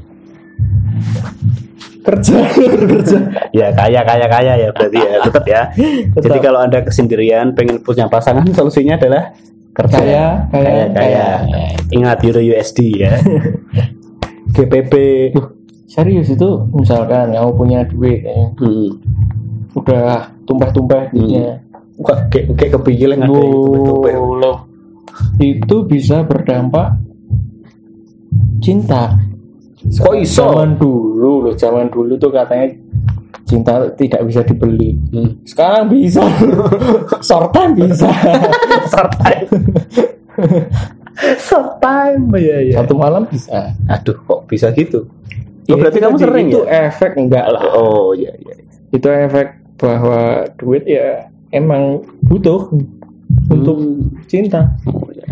B: Kerja [LAUGHS] kerja.
A: Ya kaya kaya kaya ya berarti ya tetap ya. [LAUGHS] Jadi kalau anda kesendirian pengen punya pasangan solusinya adalah kerja.
B: Kaya, kaya,
A: kaya, ingat euro USD ya. [LAUGHS] GPP
B: serius itu? Misalkan kamu punya duit ya,
A: hmm.
B: udah tumpah-tumpah duitnya.
A: Wah, kayak kayak kepikiran ada yang tumpah-tumpah.
B: Itu bisa berdampak cinta
A: Kok iso?
B: zaman dulu loh zaman dulu tuh katanya cinta tidak bisa dibeli
A: Hmm.
B: sekarang bisa [LAUGHS] short time bisa [LAUGHS]
A: Short time. [LAUGHS] Short time ya ya.
B: satu malam bisa
A: Aduh, kok bisa gitu? Oh,
B: Ya,
A: berarti
B: itu
A: kamu sering
B: itu
A: ya?
B: efek enggak lah
A: Oh iya iya.
B: itu efek bahwa duit ya emang butuh untuk
A: Hmm.
B: cinta
A: Oh, iya.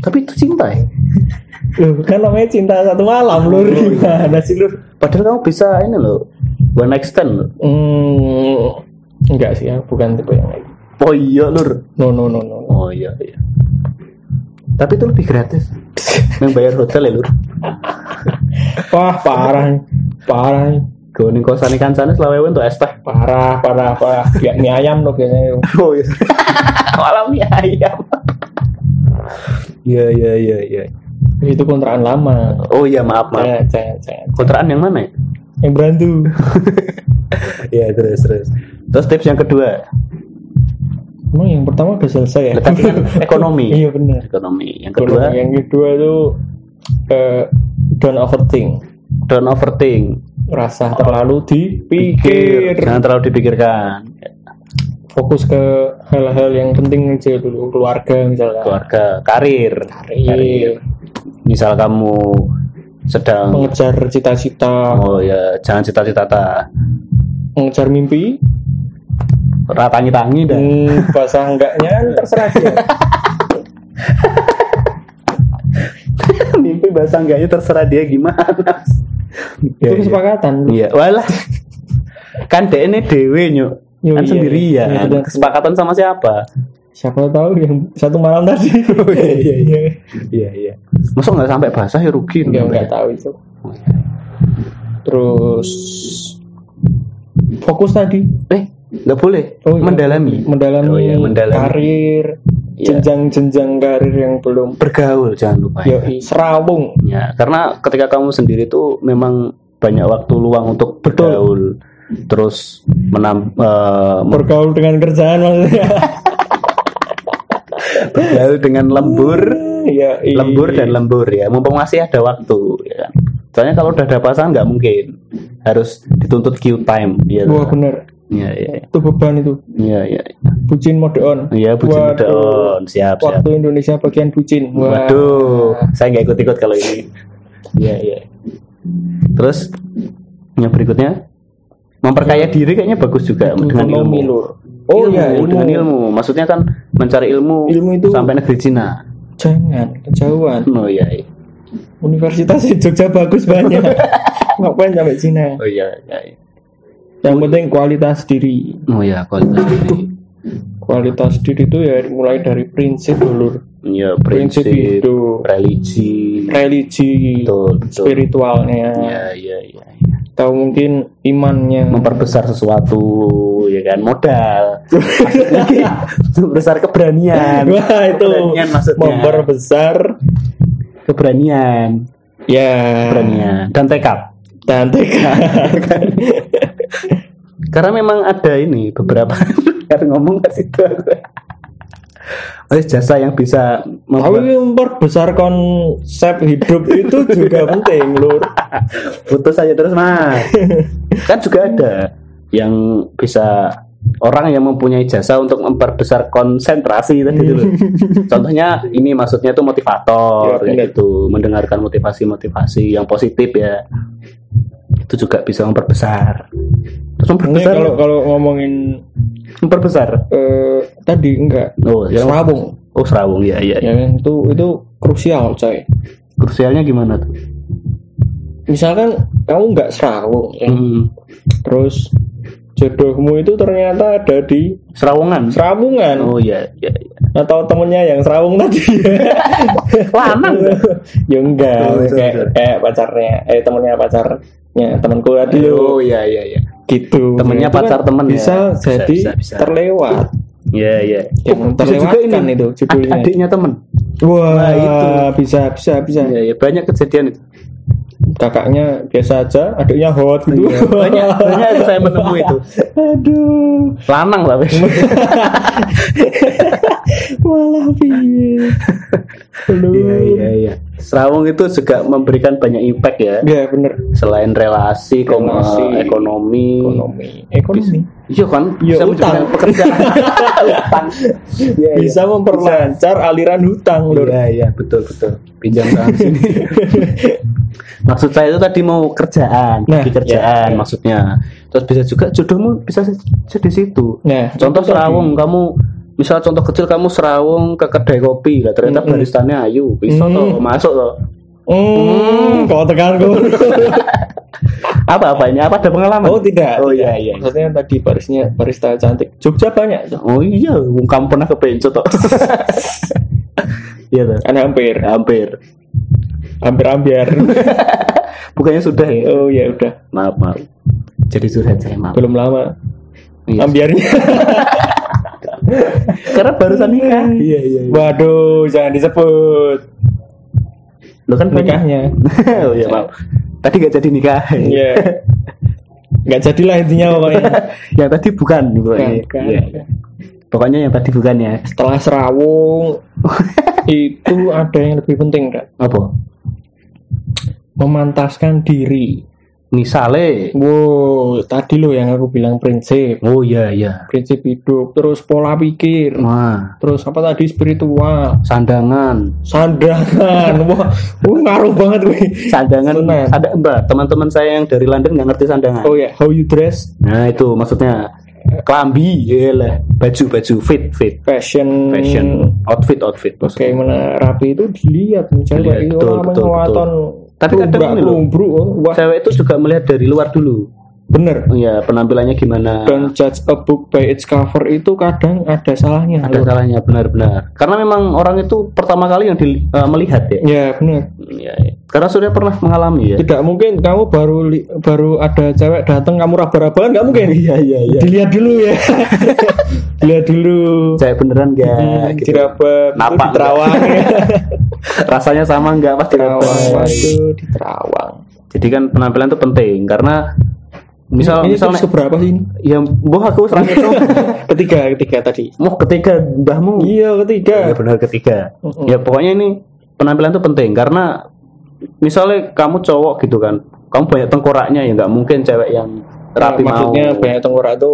A: Tapi itu cinta ya?
B: Loh, kan namanya cinta satu malam lur gimana sih lur
A: Padahal kamu bisa ini loh, one night stand loh.
B: hmm, enggak sih ya bukan tipe yang kayak gitu.
A: Oh iya lur.
B: no no no no
A: Oh iya iya. Tapi itu lebih gratis. Yang bayar hotel ya lur.
B: wah parah parah
A: Gue ning kosan ikan sana selawe untuk es teh.
B: parah parah parah ya mie ayam loh biasanya [LAUGHS]
A: Oh iya. [LAUGHS] Malah mie ayam. Iya iya iya iya.
B: itu kontrakan lama
A: Oh iya maaf maaf.
B: jangan jangan jangan
A: Kontrakan yang mana ya?
B: yang berantu [LAUGHS]
A: Iya terus terus. Terus tips yang kedua,
B: emang yang pertama udah selesai ya
A: kan ekonomi.
B: iya benar
A: ekonomi. Yang kedua,
B: yang kedua itu eh, don't overthink
A: don't overthink.
B: Rasa terlalu dipikir.
A: Jangan terlalu dipikirkan.
B: fokus ke hal-hal yang penting aja dulu. Keluarga misalnya
A: Keluarga, karir.
B: karir.
A: Misal kamu sedang
B: mengejar cita-cita.
A: Oh ya, jangan cita-cita ta.
B: mengejar mimpi.
A: Ratangi-tangi dan
B: hmm, bahasa enggaknya kan [LAUGHS] terserah dia.
A: Mimpi bahasa enggaknya terserah dia gimana.
B: Itu kesepakatan
A: Iya, walah. kan dia ini dewe nyuk.
B: Yo,
A: kan
B: iya,
A: sendirian.
B: iya, betul.
A: Kesepakatan sama siapa?
B: siapa tahu yang satu malam tadi [LAUGHS]
A: iya, iya. Iya, iya. Masa nggak sampai basah ya rugi.
B: nggak nggak tahu itu terus fokus tadi
A: Eh, nggak boleh.
B: Oh, iya.
A: Mendalami.
B: mendalami,
A: Oh, iya, mendalami.
B: karir
A: Iya.
B: jenjang-jenjang karir yang belum
A: Bergaul jangan lupa. ya.
B: serawung
A: Ya, karena ketika kamu sendiri tuh memang banyak waktu luang untuk
B: Betul.
A: bergaul. Terus menam, eh, mem-
B: bergaul dengan kerjaan maksudnya [LAUGHS]
A: bergaul dengan lembur,
B: ya
A: lembur dan lembur ya. Mumpung masih ada waktu ya kan. Soalnya kalau udah ada pasangan nggak mungkin. Harus dituntut queue time ya.
B: wah bener
A: Iya, iya.
B: itu beban itu
A: Iya, iya.
B: bucin mode on
A: Iya, bucin
B: Waduh.
A: mode on. Siap, siap.
B: waktu Indonesia bagian bucin Wah.
A: Waduh, saya nggak ikut-ikut kalau ini. Iya, iya. Terus yang berikutnya memperkaya diri kayaknya bagus juga dengan
B: Ekonomi,
A: ilmu.
B: Lur. oh
A: Ilmu,
B: ya ilmu.
A: dengan ilmu. Maksudnya kan mencari ilmu,
B: Ilmu itu-
A: sampai negeri Cina.
B: jangan kejauhan
A: Oh iya. iya.
B: Universitas di Jogja bagus banyak [LAUGHS] ngapain sampai Cina
A: Oh iya, iya. iya.
B: Yang penting kualitas diri
A: Oh iya, kualitas diri.
B: kualitas diri itu ya mulai dari prinsip dulu
A: Iya,
B: prinsip
A: prinsip,
B: hidup
A: religi.
B: religi
A: Betul, betul.
B: spiritualnya
A: Iya, iya, iya. iya.
B: atau mungkin imannya
A: Memperbesar sesuatu, ya kan, modal. Memperbesar [LAUGHS] keberanian.
B: wah itu
A: Keberanian maksudnya.
B: memperbesar
A: Keberanian,
B: ya
A: keberanian dan tekad.
B: dan tekad [LAUGHS]
A: Karena memang ada ini beberapa [LAUGHS] kan ngomong ke situ aku. Oh, jasa yang bisa
B: tapi memperbesar konsep hidup itu juga [LAUGHS] penting lur
A: putus aja terus mas. [LAUGHS] kan juga ada yang bisa orang yang mempunyai jasa untuk memperbesar konsentrasi tadi dulu. [LAUGHS] Contohnya ini maksudnya itu motivator
B: Ya,
A: gitu, mendengarkan motivasi-motivasi yang positif ya. Itu juga bisa memperbesar. Terus
B: ini
A: memperbesar,
B: kalau kalau ngomongin
A: memperbesar.
B: eh, tadi enggak
A: Oh, ya.
B: serawung
A: Oh, serawung ya, ya.
B: ya itu itu krusial coy
A: Krusialnya gimana tuh?
B: misalkan kamu nggak serawung ya,
A: Hmm.
B: terus jodohmu itu ternyata ada di
A: Serawungan.
B: serawungan
A: Oh iya, iya, iya.
B: atau temennya yang serawung tadi [LAUGHS]
A: Lanang.
B: ya enggak
A: Oh, betul,
B: kayak,
A: betul.
B: kayak pacarnya eh temennya pacarnya temanku tadi
A: Oh iya, iya, iya.
B: gitu
A: Temennya
B: kan
A: pacar temen ya.
B: bisa
A: Bisa,
B: jadi
A: bisa, bisa.
B: terlewat
A: Iya, iya.
B: yang
A: bisa juga ini.
B: itu judulnya
A: Ad- adiknya temen.
B: wah
A: Nah, itu.
B: bisa bisa bisa
A: Iya, iya. Banyak kejadian itu.
B: Kakaknya biasa aja adiknya hot gitu
A: Iya, banyak, banyak itu saya menemui itu. [LAUGHS]
B: aduh
A: Lanang lah. Bes. [LAUGHS]
B: malah piye.
A: Iya, iya, iya. Serawung itu juga memberikan banyak impact ya.
B: ya bener
A: Selain relasi, kom-
B: Relasi.
A: eh, ekonomi.
B: ekonomi ekonomi
A: Iya kan?
B: Iya,
A: Bisa
B: utang.
A: pekerjaan. [LAUGHS] Utang. Iya, iya.
B: bisa memperlancar aliran hutang lur
A: Iya, iya, betul, betul. Pinjam sini. Maksud saya itu tadi mau kerjaan,
B: Nah,
A: bagi kerjaan
B: iya, iya.
A: maksudnya. Terus bisa juga jodohmu bisa jadi situ.
B: nah
A: Contoh
B: itu tadi.
A: serawung kamu misal contoh kecil kamu serawung ke kedai kopi lah ternyata
B: Mm-mm.
A: baristanya ayu bisa
B: Mm.
A: toh masuk toh
B: Hmm, kau tekanku. [LAUGHS]
A: apa apa ini apa ada pengalaman
B: Oh tidak.
A: oh iya iya
B: Maksudnya tadi barisnya barista cantik. Jogja banyak tuh.
A: oh iya kamu pernah ke Benco toh [LAUGHS] iya toh
B: Kan hampir.
A: hampir
B: hampir ambiar [LAUGHS]
A: Bukannya sudah ya?
B: oh ya udah
A: Maaf, maaf. Jadi curhat saya, maaf.
B: belum lama
A: Iya.
B: ambiarnya [LAUGHS]
A: Karena barusan nikah. Iya, iya.
B: waduh jangan disebut
A: Lo kan
B: nikahnya [LAUGHS]
A: oh iya, maaf. Tadi gak jadi nikah.
B: Iya. nggak jadilah intinya pokoknya
A: yang tadi bukan pokoknya.
B: Bukan,
A: Iya.
B: bukan.
A: Pokoknya yang tadi bukan ya.
B: setelah serawung itu ada yang lebih penting kan
A: Apa?
B: Memantaskan diri.
A: Misale.
B: wow tadi lo yang aku bilang prinsip.
A: Oh iya iya.
B: prinsip hidup terus pola pikir.
A: Wah,
B: terus apa tadi spiritual.
A: Sandangan.
B: sandangan. [LAUGHS] Wah wah, ngaruh banget wih
A: Sandangan.
B: Tenan.
A: ada mbak teman-teman saya yang dari London nggak ngerti sandangan.
B: oh ya how you dress?
A: Nah itu maksudnya kelambi, lah. Baju baju fit fit.
B: Fashion.
A: Fashion. Outfit outfit.
B: bagaimana rapi itu dilihat cewek
A: Dilihat, betul,
B: orang
A: betul,
B: waton
A: Tapi kadang ini loh.
B: lumbruk wah
A: Cewek itu juga melihat dari luar dulu.
B: bener
A: Iya penampilannya gimana.
B: don't judge a book by its cover itu kadang ada salahnya
A: ada
B: loh.
A: salahnya benar-benar. Karena memang orang itu pertama kali yang di- eh, melihat ya.
B: ya bener
A: Iya, iya. Karena sudah pernah mengalami ya.
B: tidak mungkin kamu baru baru ada cewek datang kamu raba-rabakan nggak mungkin
A: Iya iya iya.
B: dilihat dulu ya [LAUGHS] dilihat dulu
A: Cewek beneran
B: Hmm,
A: enggak? gitu.
B: itu
A: Napak
B: di terawang ya. [LAUGHS]
A: Rasanya sama enggak pas
B: terawang di terawang.
A: Jadi kan penampilan itu penting karena misal
B: ini
A: misalnya
B: tips keberapa sih ini?
A: Ya boh aku terakhir [LAUGHS] tuh
B: ketiga ketiga tadi.
A: Mau ketiga mbahmu.
B: Iya
A: ya
B: ketiga
A: benar ketiga.
B: Mm-mm.
A: ya pokoknya ini penampilan itu penting karena misalnya kamu cowok gitu kan kamu banyak tengkoraknya ya nggak mungkin cewek yang rapi
B: Nah, maksudnya
A: mau
B: banyak tengkorak itu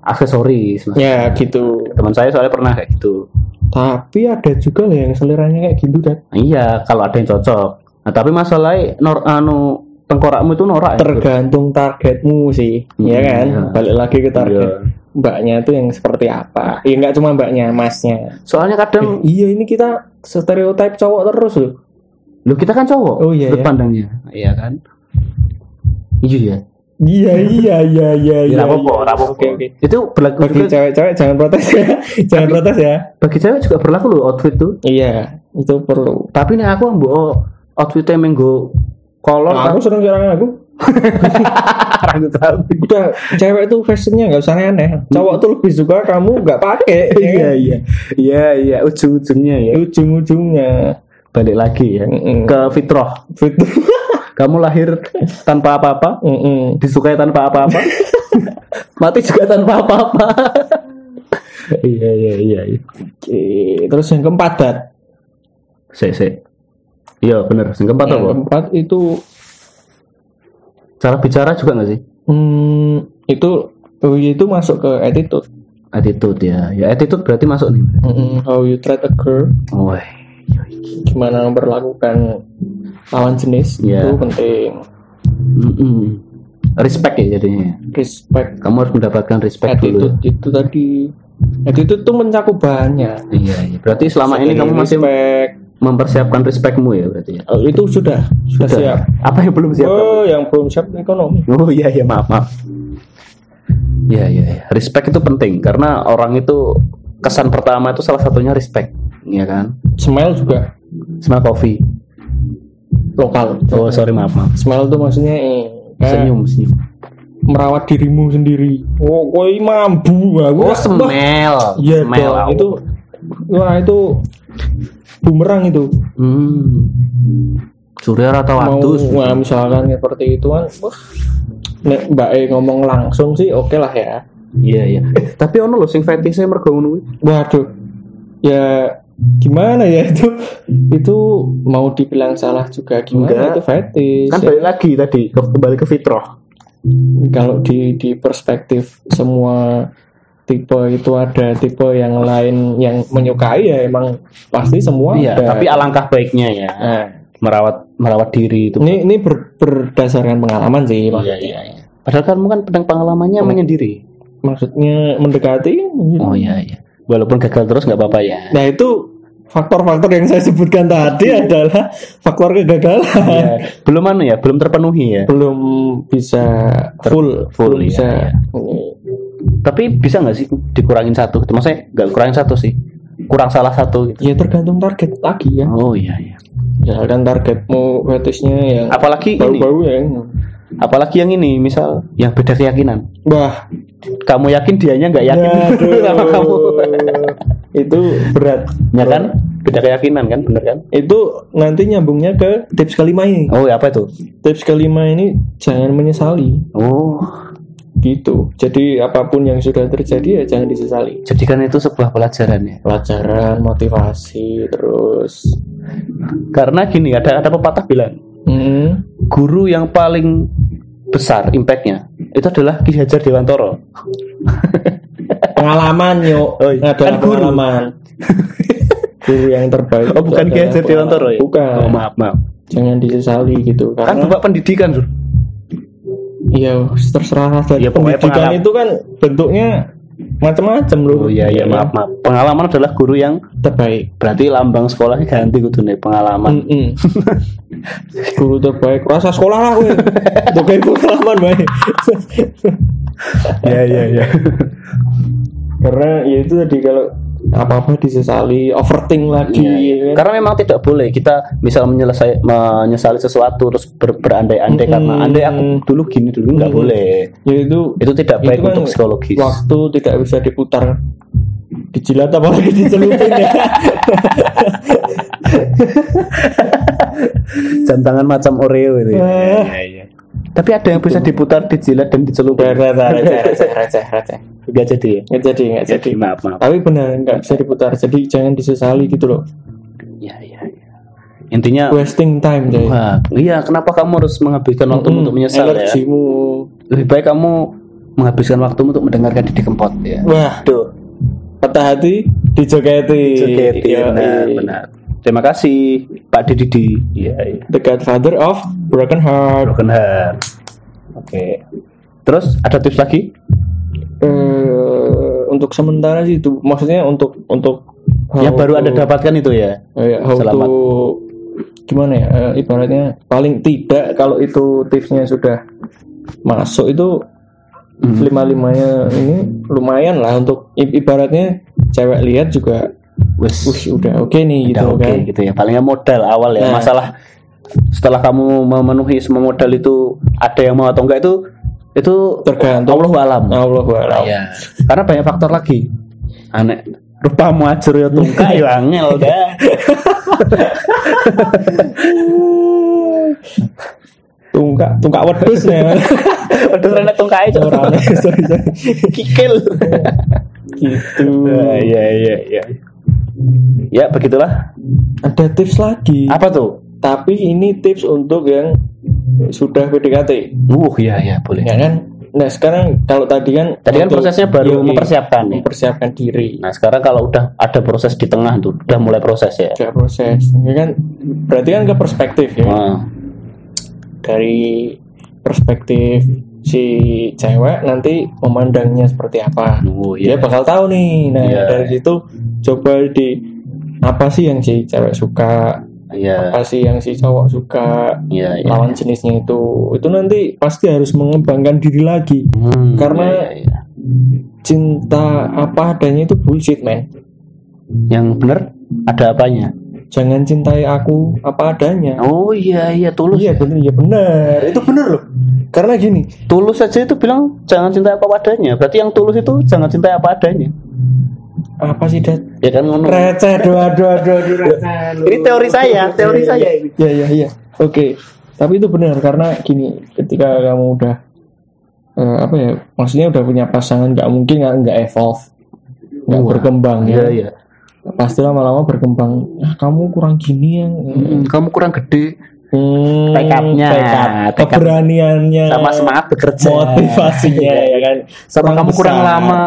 A: aksesoris
B: ya gitu.
A: Teman saya soalnya pernah kayak gitu
B: tapi ada juga loh yang seleranya kayak gitu dan
A: iya kalau ada yang cocok. Nah tapi masalahnya nor anu tengkorakmu itu norak ya?
B: tergantung targetmu sih ya
A: Hmm,
B: kan?
A: iya.
B: balik lagi ke target
A: Iya.
B: mbaknya itu yang seperti apa. Ya nggak cuma mbaknya masnya.
A: Soalnya kadang
B: Eh, iya ini kita stereotip cowok terus loh.
A: Lu kita kan cowok
B: Oh, iya,
A: sudut
B: ya.
A: pandangnya. Iya kan? Iya ya
B: iya iya. iya iya
A: Ya,
B: iya
A: rapopo,
B: iya.
A: rapopo.
B: oke oke.
A: Itu berlaku
B: bagi cewek-cewek jangan protes ya. [LAUGHS] Jangan protes ya.
A: bagi cewek juga berlaku loh outfit tuh.
B: Iya itu perlu.
A: Tapi nih aku ambil outfitnya menggo kolor
B: Nah, aku sering jarang aku.
A: Rambut tapi
B: udah cewek tuh fashionnya nggak usah aneh cowok tuh lebih suka kamu nggak pakai ya
A: iya
B: kan?
A: iya iya. Iya ujung-ujungnya ya.
B: Ujung-ujungnya.
A: Balik lagi ya.
B: Mm-mm.
A: ke fitrah
B: Fit.
A: Kamu lahir tanpa apa-apa?
B: Mm-mm.
A: disukai tanpa apa-apa? [LAUGHS] Mati juga tanpa apa-apa. Iya iya iya iya.
B: Oke, terus yang keempat dat
A: se se iya bener. Sing keempat
B: yang
A: apa?
B: keempat itu
A: cara bicara juga nggak sih?
B: Hmm, itu oh, itu masuk ke attitude.
A: Attitude ya. Ya attitude berarti masuk nih.
B: Mm-mm. how you treat a girl.
A: Oh
B: gimana memperlakukan lawan jenis
A: Iya.
B: itu penting.
A: Mm-mm. respect ya jadinya.
B: Respect.
A: Kamu harus mendapatkan respect dulu.
B: Attitude itu tadi. Attitude itu mencakup banyak.
A: Iya iya. Berarti selama ini
B: Dari
A: kamu masih
B: respect.
A: mempersiapkan respectmu ya berarti ya?
B: Oh, itu sudah. Sudah, siap.
A: Apa yang belum siap kamu?
B: oh yang belum siap ekonomi.
A: Oh iya iya. Maaf maaf. Iya iya iya. respect itu penting karena orang itu kesan pertama itu salah satunya respect, ya kan?
B: smile juga.
A: Smell coffee.
B: Lokal
A: Oh sorry maaf maaf.
B: smile itu maksudnya eh, kayak
A: Senyum senyum.
B: merawat dirimu sendiri oh koi mambu aku
A: Oh smell.
B: Iya dong, itu wah itu bumerang itu.
A: Hmm. Surya rata
B: Mau
A: watus.
B: wah, misalkan seperti itu kan, wah, nek Mbak E ngomong langsung sih oke lah ya.
A: Iya iya. Eh, tapi ono lho sing fetish mergo ngono.
B: Waduh, ya gimana ya itu itu mau dibilang salah juga gimana
A: Enggak.
B: itu fetish
A: Kan
B: Ya,
A: balik lagi tadi ke, kembali ke fitrah.
B: kalau di di perspektif semua tipe itu ada tipe yang lain yang menyukai ya emang pasti semua
A: Iya,
B: ada.
A: tapi alangkah baiknya ya
B: Nah,
A: merawat merawat diri itu.
B: ini ini ber- berdasarkan pengalaman sih
A: Iya iya iya. Padahal kamu kan pedang pengalamannya
B: Hmm.
A: menyendiri.
B: maksudnya mendekati
A: Oh iya iya. Walaupun gagal terus nggak apa-apa ya.
B: nah itu faktor-faktor yang saya sebutkan tadi adalah faktor kegagalan
A: Iya. Belum anu ya, belum terpenuhi ya.
B: belum bisa full
A: full,
B: belum
A: iya,
B: bisa
A: iya. Tapi bisa nggak sih dikurangin satu? Maksudnya nggak kurangin satu sih. Kurang salah satu gitu.
B: ya tergantung target lagi ya
A: Oh iya iya.
B: misalkan targetmu fetishnya yang
A: apalagi ini
B: bau-bau ya
A: apalagi yang ini misal yang beda keyakinan.
B: Wah.
A: Kamu yakin dianya nggak yakin? [LAUGHS] Sama kamu.
B: Itu berat.
A: Ya kan? Beda keyakinan kan bener kan?
B: Itu nanti nyambungnya ke tips kelima ini.
A: Oh apa itu?
B: Tips kelima ini jangan menyesali.
A: Oh.
B: Gitu. Jadi apa pun yang sudah terjadi ya jangan disesali.
A: Jadikan itu sebuah pelajaran ya?
B: Pelajaran motivasi terus.
A: Karena gini ada ada pepatah bilang
B: hmm,
A: guru yang paling besar impactnya. Itu adalah Ki Hajar Dewantoro [LAUGHS]
B: pengalaman yuk.
A: Oh, iya. Kan guru.
B: pengalaman. [LAUGHS] Guru yang terbaik.
A: Oh bukan Ki Hajar Dewantoro ya?
B: Bukan.
A: Oh, maaf maaf.
B: Jangan disesali gitu
A: kan
B: karena
A: bapak pendidikan Sur.
B: iya terserah saja.
A: Ya,
B: pendidikan
A: pengalaman.
B: itu kan bentuknya macam-macam loh
A: oh iya iya maaf maaf. Pengalaman adalah guru yang
B: terbaik.
A: Berarti lambang sekolahnya ganti kudu nih pengalaman.
B: Mm-mm. [LAUGHS] guru terbaik. Rasa sekolah lah gue terbaik pengalaman baik [LAUGHS]
A: iya iya iya.
B: Karena ya itu tadi kalau apa apa disesali overthink lagi
A: Iya, iya.
B: ya kan?
A: Karena memang tidak boleh kita misal menyelesai menyesali sesuatu terus ber- berandai-andai
B: Mm-mm.
A: karena andai aku dulu gini dulu nggak
B: Mm-mm.
A: boleh.
B: ya itu
A: Itu tidak baik
B: Itu kan
A: untuk psikologis.
B: waktu tidak bisa diputar dijilat apalagi dicelupin ya [LAUGHS]
A: Jam tangan macam Oreo itu. ya. Iya, iya. Tapi ada yang bisa diputar, dijilat dan dicelupin.
B: receh receh receh receh
A: Nggak jadi ya.
B: nggak jadi nggak jadi
A: Jadi maaf maaf.
B: tapi benar nggak bisa diputar jadi jangan disesali gitu loh
A: Iya iya. iya. Intinya
B: wasting time deh
A: Wah, iya kenapa kamu harus menghabiskan waktu
B: Mm-mm.
A: untuk menyesal ya?
B: energimu
A: Lebih baik kamu menghabiskan waktu untuk mendengarkan Didi Kempot ya.
B: wah
A: Tuh,
B: patah hati dijogeti
A: Sugeti,
B: Yoi.
A: benar, benar. Terima kasih Pak Didi. Iya, iya.
B: the godfather of broken heart
A: Broken heart. Oke. Terus ada tips lagi?
B: eh untuk sementara sih itu maksudnya untuk untuk
A: Yang baru Anda
B: to-
A: dapatkan itu ya.
B: eh, how
A: Selamat.
B: to gimana ya eh, ibaratnya paling tidak kalau itu tipsnya sudah masuk itu
A: Hmm.
B: lima limanya ini lumayan lah untuk ibaratnya cewek lihat juga
A: Wes,
B: udah oke nih gitu
A: udah oke
B: kan
A: gitu ya. Palingnya modal awal ya.
B: Nah.
A: Masalah setelah kamu memenuhi semua modal itu ada yang mau atau enggak itu itu
B: Tergantung.
A: Allah alam.
B: Allah alam.
A: Iya. Karena banyak faktor lagi. Aneh. Rupamu ajur ya tungkak ya angel [LAUGHS] dah.
B: tungkak tungkak wedus ya [LAUGHS]
A: itu.
B: Orang- sorry, sorry.
A: Kikil.
B: gitu
A: Iya iya iya. Ya begitulah.
B: ada tips lagi
A: Apa tuh?
B: tapi ini tips untuk yang sudah PDKT
A: Uh iya iya boleh.
B: ya kan nah sekarang kalau tadi kan
A: Tadi kan prosesnya baru
B: Yoi,
A: mempersiapkan nih.
B: mempersiapkan diri
A: Nah sekarang kalau udah ada proses di tengah tuh, udah mulai proses ya.
B: ada proses ya kan berarti kan ke perspektif ya
A: Nah,
B: dari perspektif si cewek nanti memandangnya seperti apa
A: oh,
B: dia
A: iya.
B: bakal tahu nih nah
A: Iya.
B: dari situ coba di apa sih yang si cewek suka
A: Iya,
B: apa sih yang si cowok suka
A: iya, iya.
B: lawan jenisnya itu itu nanti pasti harus mengembangkan diri lagi
A: Hmm,
B: Karena-
A: iya, iya.
B: cinta apa adanya itu bullshit man
A: yang benar ada apanya?
B: Jangan cintai aku apa adanya
A: Oh iya iya tulus.
B: iya benar iya benar itu benar loh karena gini
A: Tulus saja itu bilang jangan cinta apa adanya. Berarti yang tulus itu jangan cinta apa adanya.
B: apa sih dat
A: Ya kan ngono.
B: receh dua dua dua.
A: Ini teori saya, teori saya ini.
B: Iya iya iya. Oke. Tapi itu benar karena gini, ketika kamu udah eh, apa ya? Maksudnya udah punya pasangan nggak mungkin nggak nggak evolve, nggak berkembang
A: Iya
B: ya. Pasti lama-lama berkembang. Ah, kamu kurang gini ya.
A: Hmm, kamu kurang gede
B: Hmm,
A: Tekadnya,
B: tekad, keberaniannya,
A: sama semangat bekerja.
B: motivasinya [LAUGHS] ya kan.
A: Sama kamu kurang
B: besar.
A: lama.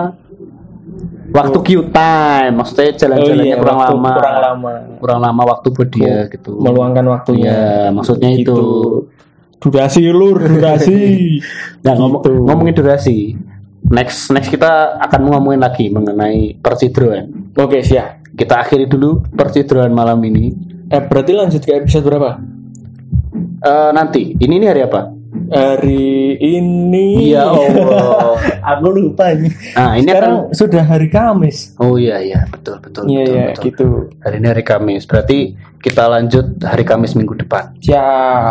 A: Waktu Q time, maksudnya
B: Oh
A: jalan-jalannya
B: iya,
A: kurang
B: waktu
A: lama.
B: Kurang lama.
A: Kurang lama waktu buat dia gitu.
B: Meluangkan waktunya.
A: Iya, maksudnya
B: Gitu.
A: itu.
B: Durasi lur, durasi. [LAUGHS]
A: Nah, ngomong,
B: Gitu.
A: ngomongin durasi. Next next kita akan ngomongin lagi mengenai percidruan.
B: Oke, siap.
A: Kita akhiri dulu percidruan malam ini.
B: Eh, berarti lanjut ke episode berapa?
A: Eh nanti, ini ini hari apa?
B: Hari ini.
A: Ya Allah. [LAUGHS]
B: Aku lupa ini.
A: Nah, ini
B: Sekarang
A: akan
B: sudah hari Kamis.
A: Oh iya iya, betul betul
B: Iya
A: betul,
B: iya
A: betul.
B: gitu.
A: Hari ini hari Kamis. Berarti kita lanjut hari Kamis minggu depan.
B: Ya.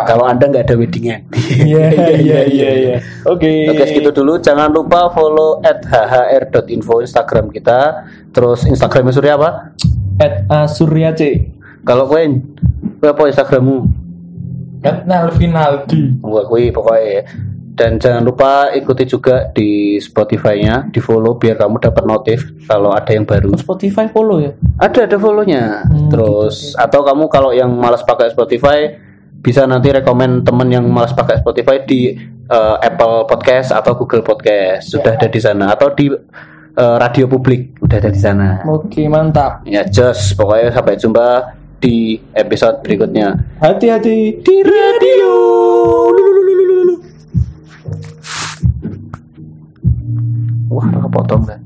A: Kalau Anda nggak ada weddingan. [LAUGHS] [LAUGHS]
B: Iya iya iya iya. Oke.
A: Oke, segitu dulu. Jangan lupa follow at hhr.info Instagram kita. Terus Instagramnya Surya apa?
B: At Asurya C.
A: Kalau kowe apa Instagrammu?
B: At Nalvinaldi.
A: Wah, kowe pokoknya. Dan jangan lupa ikuti juga di Spotify-nya, di follow biar kamu dapat notif kalau ada yang baru.
B: Spotify follow ya.
A: Ada ada follow-nya.
B: Hmm,
A: Terus atau kamu kalau yang malas pakai Spotify bisa nanti rekomen temen yang malas pakai Spotify di eh, Apple Podcast atau Google Podcast sudah ada di sana atau di eh, radio publik udah ada di sana.
B: Oke mantap.
A: Ya just pokoknya sampai jumpa di episode berikutnya
B: Hati-hati.
A: di radio. Wah, potong kan.